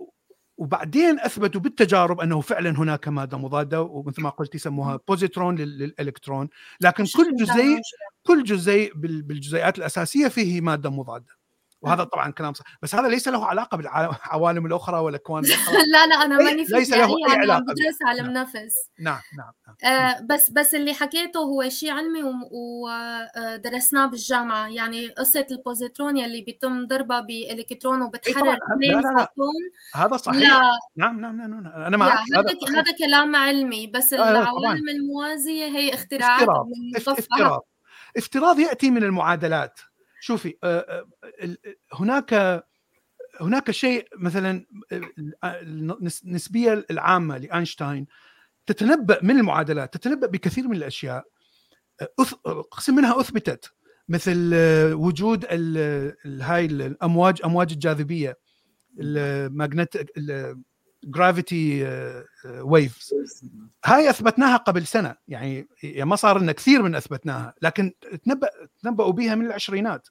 A: وبعدين أثبتوا بالتجارب أنه فعلا هناك مادة مضادة ومثل ما قلت يسموها بوزيترون لل- للإلكترون. لكن كل جزيء كل جزيء بال- بالجزيئات الأساسية فيه مادة مضادة. وهذا طبعا كلام صح. بس هذا ليس له علاقة بالعوالم الأخرى والاكوان الأخرى. (laughs)
C: لا لا أنا ماني
A: ليس له أي علاقة
C: بدرس علم نعم. نفس
A: نعم نعم,
C: نعم. آه بس بس اللي حكيته هو شيء علمي ودرسناه بالجامعة. يعني قصة البوزيترون يلي بيتم ضربها بإلكترون وبتحرر
A: اثنين فوتون. هذا صحيح. لا. نعم نعم نعم, نعم. أنا معك
C: هذا هذا كلام علمي بس آه العوالم الموازية هي اختراعات
A: افتراض. افتراض. افتراض يأتي من المعادلات. شوفي آه، آه، هناك هناك شيء مثلا النسبيه العامة لأينشتاين تتنبأ من المعادلات تتنبأ بكثير من الأشياء. قسم منها أثبتت مثل آه، وجود هاي الأمواج أمواج الجاذبية الماجنت gravity waves هاي أثبتناها قبل سنة. يعني ما صار لنا كثير من أثبتناها لكن تنبأ تنبأوا بها من العشرينات.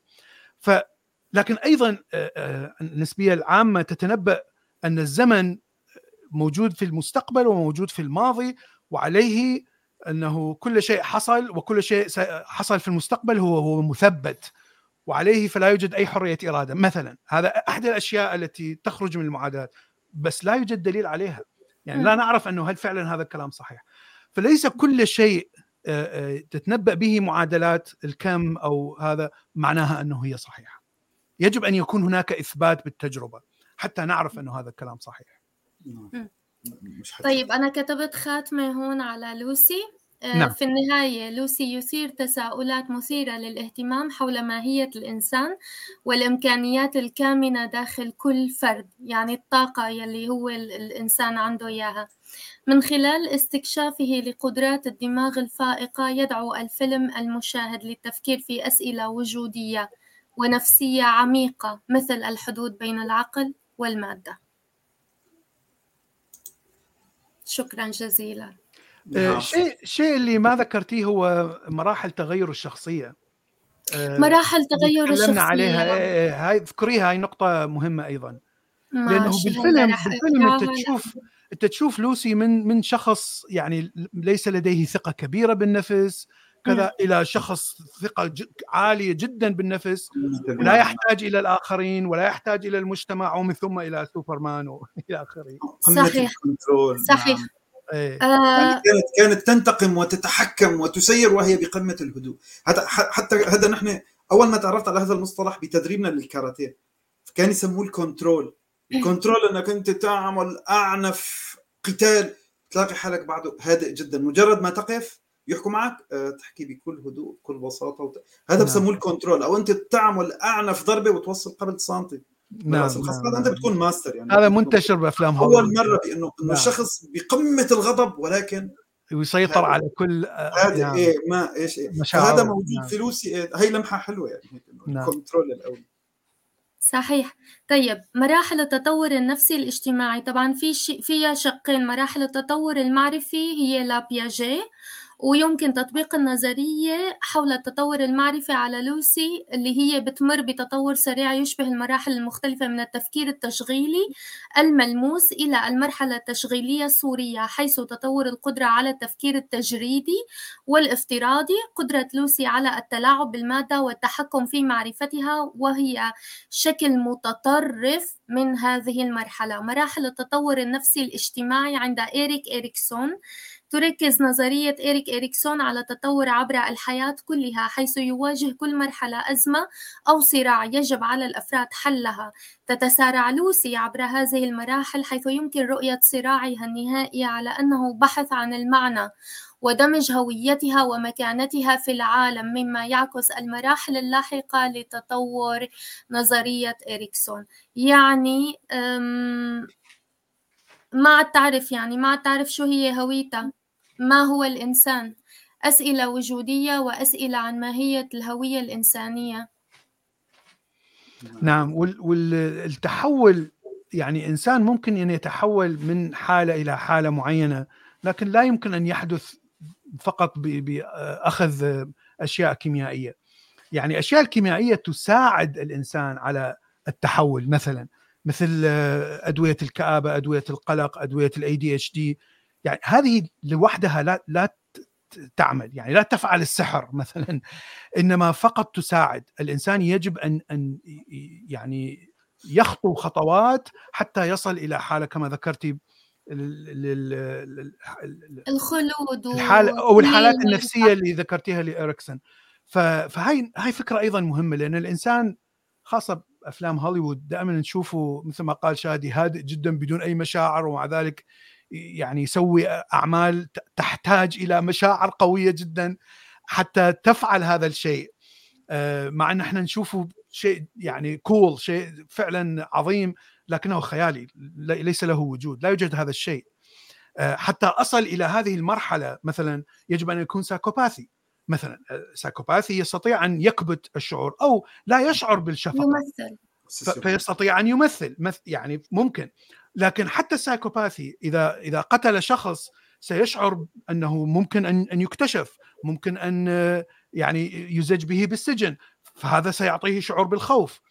A: ف لكن أيضا آه، آه، النسبية العامة تتنبأ أن الزمن موجود في المستقبل وموجود في الماضي وعليه أنه كل شيء حصل وكل شيء حصل في المستقبل هو هو مثبت. وعليه فلا يوجد أي حرية إرادة. مثلا هذا أحد الأشياء التي تخرج من المعادلات. بس لا يوجد دليل عليها. يعني لا نعرف أنه هل فعلا هذا الكلام صحيح. فليس كل شيء تتنبأ به معادلات الكم أو هذا معناها أنه هي صحيحة. يجب أن يكون هناك إثبات بالتجربة حتى نعرف أنه هذا الكلام صحيح.
C: طيب أنا كتبت خاتمة هون على لوسي. نعم. في النهاية لوسي يثير تساؤلات مثيرة للاهتمام حول ماهية الإنسان والإمكانيات الكامنة داخل كل فرد يعني الطاقة يلي هو الإنسان عنده إياها. من خلال استكشافه لقدرات الدماغ الفائقة يدعو الفيلم المشاهد للتفكير في أسئلة وجودية ونفسية عميقة مثل الحدود بين العقل والمادة. شكرا جزيلا.
A: آه، شيء شيء اللي ما ذكرتيه هو مراحل تغير الشخصية.
C: آه، مراحل تغير الشخصية
A: عليها آه، هاي اذكريها هاي نقطة مهمة أيضا. لأنه بالفيلم بالفيلم أنت تشوف انت تشوف لوسي من من شخص يعني ليس لديه ثقة كبيرة بالنفس كذا إلى شخص ثقة عالية جدا بالنفس لا يحتاج إلى الآخرين ولا يحتاج إلى المجتمع ومن ثم إلى سوبرمان وإلى آخره.
C: صحيح. صحيح.
B: إيه. آه. كانت كانت تنتقم وتتحكم وتسير وهي بقمة الهدوء. هذا حتى هذا نحن أول ما تعرفت على هذا المصطلح بتدريبنا للكاراتيه كان يسموه ال control. ال control إنك أنت تعمل أعنف قتال. تلاقي حالك بعده هادئ جدا. مجرد ما تقف يحكوا معك آه، تحكي بكل هدوء بكل بساطة. وت... هذا نعم. بسموه ال control. أو أنت تعمل أعنف ضربة وتوصل قبل سنتي. نعم, نعم, نعم. أنت بتكون ماستر يعني
A: هذا منتشر بأفلام
B: أول مرة بانه إنه نعم. الشخص بقمة الغضب ولكن
A: ويسيطر على كل
B: هذا نعم. إيه ما إيش إيه. هذا موجود نعم. في لوسي إيه. هي لمحة حلوة يعني نعم. ال control الأول
C: صحيح طيب مراحل التطور النفسي الاجتماعي طبعا في شي فيها شقين مراحل التطور المعرفي هي لابياجي ويمكن تطبيق النظرية حول التطور المعرفي على لوسي اللي هي بتمر بتطور سريع يشبه المراحل المختلفة من التفكير التشغيلي الملموس إلى المرحلة التشغيلية الصورية حيث تطور القدرة على التفكير التجريدي والافتراضي قدرة لوسي على التلاعب بالمادة والتحكم في معرفتها وهي شكل متطرف من هذه المرحلة. مراحل التطور النفسي الاجتماعي عند إيريك إريكسون تركز نظرية إريك إريكسون على التطور عبر الحياة كلها حيث يواجه كل مرحلة أزمة أو صراع يجب على الأفراد حلها. تتسارع لوسي عبر هذه المراحل حيث يمكن رؤية صراعها النهائي على أنه بحث عن المعنى ودمج هويتها ومكانتها في العالم مما يعكس المراحل اللاحقة لتطور نظرية إريكسون يعني ما تعرف يعني ما تعرف شو هي هويتها. ما هو الإنسان؟ أسئلة وجودية وأسئلة عن ماهية الهوية الإنسانية.
A: نعم. والتحول يعني إنسان ممكن أن يتحول من حالة إلى حالة معينة لكن لا يمكن أن يحدث فقط بأخذ أشياء كيميائية. يعني أشياء الكيميائية تساعد الإنسان على التحول مثلا مثل أدوية الكآبة أدوية القلق أدوية ال ADHD يعني هذه لوحدها لا لا تعمل. يعني لا تفعل السحر (laughs) مثلا. إنما فقط تساعد. الإنسان يجب ان أن يعني يخطو خطوات حتى يصل إلى حالة كما ذكرتي
C: الخلود
A: الحالة أو الحالات النفسية اللي ذكرتيها لإريكسون. فهاي هاي فكرة أيضا مهمة لأن الإنسان خاصة افلام هوليوود دائما نشوفه مثل ما قال شادي هادئ جدا بدون أي مشاعر ومع ذلك يعني يسوي أعمال تحتاج إلى مشاعر قوية جدا حتى تفعل هذا الشيء. آه، مع إن إحنا نشوفه شيء يعني كول شيء فعلا عظيم لكنه خيالي ليس له وجود لا يوجد هذا الشيء. آه، حتى أصل إلى هذه المرحلة مثلا يجب أن يكون psychopathy. مثلا psychopathy يستطيع أن يكبت الشعور أو لا يشعر بالشفقة.
C: يمثل.
A: فيستطيع أن يمثل يعني ممكن. لكن حتى ال psychopathy إذا إذا قتل شخص سيشعر أنه ممكن أن أن يكتشف ممكن أن يعني يزج به بالسجن فهذا سيعطيه شعور بالخوف.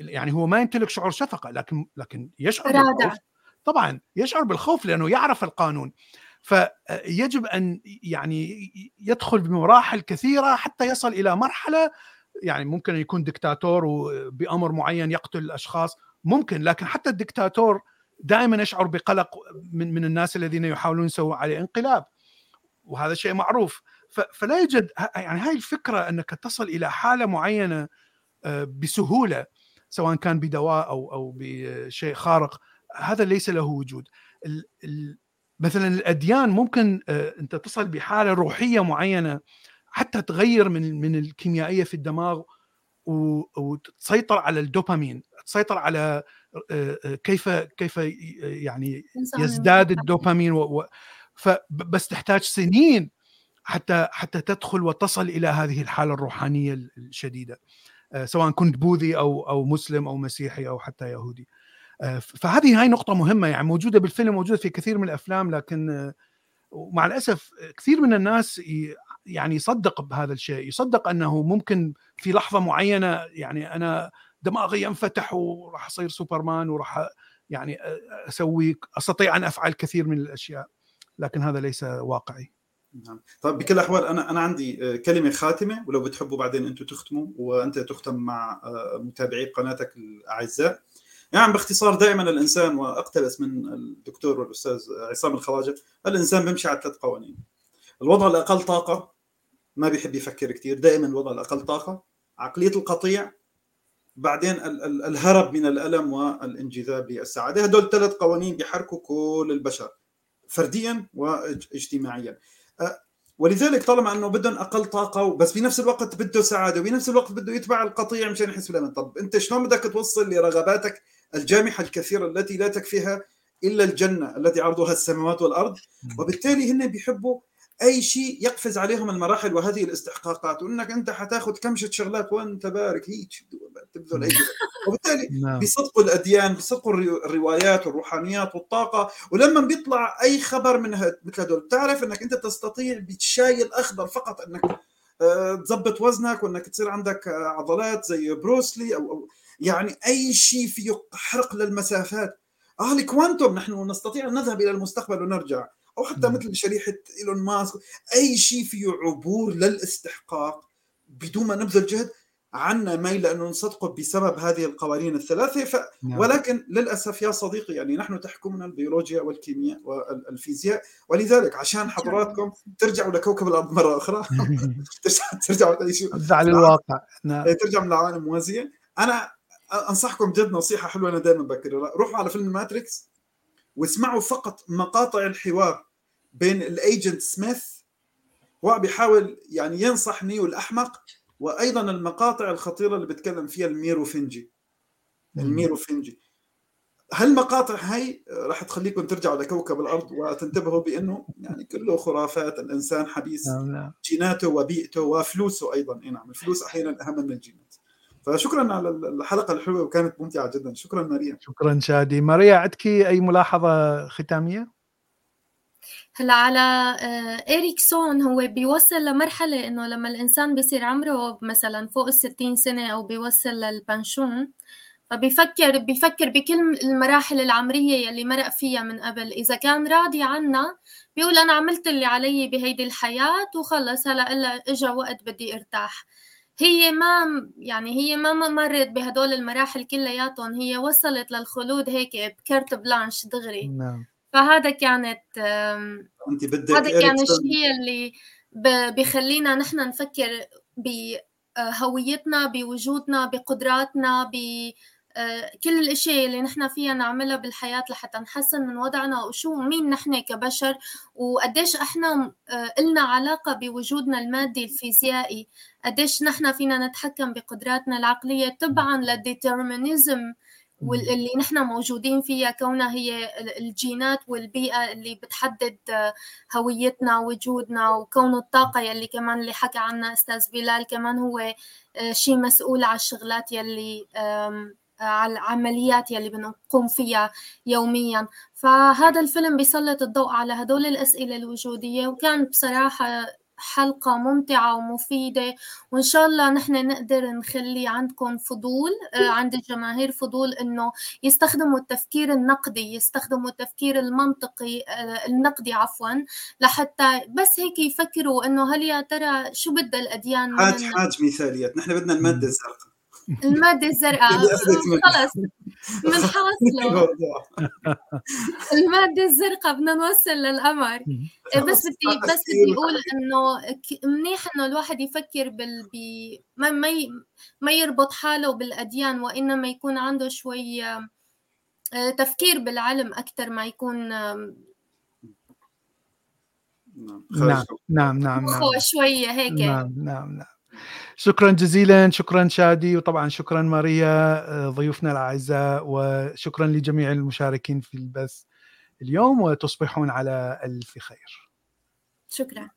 A: يعني هو ما يمتلك شعور شفقة لكن لكن يشعر بالخوف. طبعا يشعر بالخوف لأنه يعرف القانون. فيجب أن يعني يدخل بمراحل كثيرة حتى يصل إلى مرحلة يعني ممكن أن يكون دكتاتور وبأمر معين يقتل الاشخاص ممكن لكن حتى الدكتاتور دائما يشعر بقلق من من الناس الذين يحاولون يسووا عليه انقلاب. وهذا شيء معروف. فلا يوجد يعني هاي الفكرة أنك تصل إلى حالة معينة آه، بسهولة سواء كان بدواء أو أو بشيء خارق هذا ليس له وجود. مثلا الأديان ممكن آه، أنت تصل بحالة روحية معينة حتى تغير من من الكيميائية في الدماغ وتسيطر على الدوبامين تسيطر على كيف كيف يعني يزداد الدوبامين و... فبس تحتاج سنين حتى حتى تدخل وتصل إلى هذه الحالة الروحانية الشديدة سواء كنت بوذي أو أو مسلم أو مسيحي أو حتى يهودي. فهذه هاي نقطة مهمة يعني موجودة بالفيلم موجودة في كثير من الأفلام لكن ومع الأسف كثير من الناس يعني يصدق بهذا الشيء يصدق أنه ممكن في لحظة معينة يعني أنا دماغي ينفتح وراح أصير سوبرمان وراح يعني أسوي أستطيع أن أفعل كثير من الأشياء لكن هذا ليس واقعي.
B: نعم. طيب بكل الاحوال أنا أنا عندي كلمة خاتمة ولو بتحبوا بعدين أنتم تختموا وأنت تختم مع متابعي قناتك الأعزاء. يعني باختصار دائما الإنسان وأقتبس من الدكتور والأستاذ عصام الخواجة الإنسان بيمشي على ثلاث قوانين. الوضع الأقل طاقة ما بيحب يفكر كثير دائما الوضع الأقل طاقة عقلية القطيع بعدين الهرب من الألم والانجذاب للسعاده هدول ثلاث قوانين بيحركوا كل البشر فرديا واجتماعيا. ولذلك طالما أنه بدهم أقل طاقة بس بنفس الوقت بده سعادة وبنفس الوقت بده يتبع القطيع مشان يحس بالأمان. طب أنت شلون بدك توصل لرغباتك الجامحة الكثيرة التي لا تكفيها إلا الجنة التي عرضها السماوات والأرض؟ وبالتالي هن بيحبوا أي شيء يقفز عليهم المراحل وهذه الاستحقاقات وإنك أنت حتاخذ كمشه شغلات وأنت بارك هيك تبذل أي (laughs) وبالتالي نعم. بيصدقوا الأديان بيصدقوا الروايات والروحانيات والطاقة ولما بيطلع أي خبر من مثل هدول بتعرف إنك أنت تستطيع بالشاي الأخضر فقط إنك آه، تظبط وزنك وإنك تصير عندك عضلات زي بروسلي أو, أو يعني أي شيء فيه حرق للمسافات. آه الكوانتوم نحن نستطيع أن نذهب إلى المستقبل ونرجع. أو حتى مثل شريحة إيلون ماسك أي شيء فيه عبور للاستحقاق بدون ما نبذل جهد عنا ميل لأنه نصدقه بسبب هذه القوانين الثلاثة. ف... نعم. ولكن للأسف يا صديقي يعني نحن تحكمنا البيولوجيا والكيمياء والفيزياء. ولذلك عشان حضراتكم ترجعوا لكوكب الأرض مره أخرى (laughs) ترجعوا تعيشوا
A: ترجع للواقع.
B: نعم. إيه، ترجعوا من العوالم الموازيه أنا أنصحكم جد نصيحة حلوة أنا دائما بكررها. روحوا على فيلم ماتريكس واسمعوا فقط مقاطع الحوار. بين ال Agent سميث هو بيحاول يعني ينصح نيو الأحمق وأيضا المقاطع الخطيرة اللي بيتكلم فيها الميروفنجي. الميروفنجي. هالمقاطع هاي راح تخليكم ترجعوا لكوكب الأرض وتنتبهوا بأنه يعني كله خرافات الإنسان حبيس نعم، نعم. جيناته وبيئته وفلوسه أيضا. أي نعم الفلوس أحيانا أهم من الجينات. فشكرا على الحلقة الحلوة وكانت ممتعة جدا. شكرا ماريا.
A: شكرا شادي. ماريا عندك أي ملاحظة ختامية؟
C: هلا على إريكسون هو بيوصل لمرحلة إنه لما الإنسان بيصير عمره مثلا فوق ال 60 سنة أو بيوصل للبنشون فبيفكر بيفكر بكل المراحل العمرية يلي مرق فيها من قبل. إذا كان راضي عنا بيقول أنا عملت اللي علي بهيدي الحياة وخلص هلا إلا إجا وقت بدي أرتاح. هي ما يعني هي ما مرت بهدول المراحل كلياتهم هي وصلت للخلود هيك بكرت بلانش دغري. نعم. فهذا كانت
B: أنت بدك
C: هذا كان الشيء اللي بخلينا نحن نفكر بهويتنا بوجودنا بقدراتنا ب آه، كل الأشياء اللي نحن فيها نعملها بالحياة لحتى نحسن من وضعنا وشو مين نحن كبشر وقديش إحنا آه، إلنا علاقة بوجودنا المادي الفيزيائي قديش نحن فينا نتحكم بقدراتنا العقلية. تبعا للديترمينيزم واللي نحن موجودين فيها كونها هي الجينات والبيئة اللي بتحدد آه، هويتنا وجودنا وكون الطاقة يلي كمان اللي حكى عنها أستاذ بلال كمان هو شيء مسؤول على الشغلات يلي على العمليات يلي بنقوم فيها يوميا. فهذا الفيلم بيسلط الضوء على هدول الأسئلة الوجودية وكان بصراحة حلقة ممتعة ومفيدة وإن شاء الله نحن نقدر نخلي عندكم فضول آه، عند الجماهير فضول إنه يستخدموا التفكير النقدي يستخدموا التفكير المنطقي آه، النقدي عفوا لحتى بس هيك يفكروا إنه هل يا ترى شو بدها الأديان
B: حاج حاج مثاليات نحن بدنا المادة الزرقاء.
C: المادة الزرقاء. (laughs) خلص بنحاصله (laughs) المادة الزرقاء بدنا نوصل للقمر. بس بدي بس بدي أقول إنه منيح إنه الواحد يفكر بال بي ما ما, ما يربط حاله بالأديان وإنما يكون عنده شوي آه، تفكير بالعلم أكثر ما يكون
A: نعم نعم نعم نعم.
C: شوية هيك.
A: نعم نعم نعم. شكرا جزيلا شكرا شادي وطبعا شكرا ماريا آه، ضيوفنا الأعزاء وشكرا لجميع المشاركين في البث اليوم وتصبحون على ألف خير.
C: شكرا.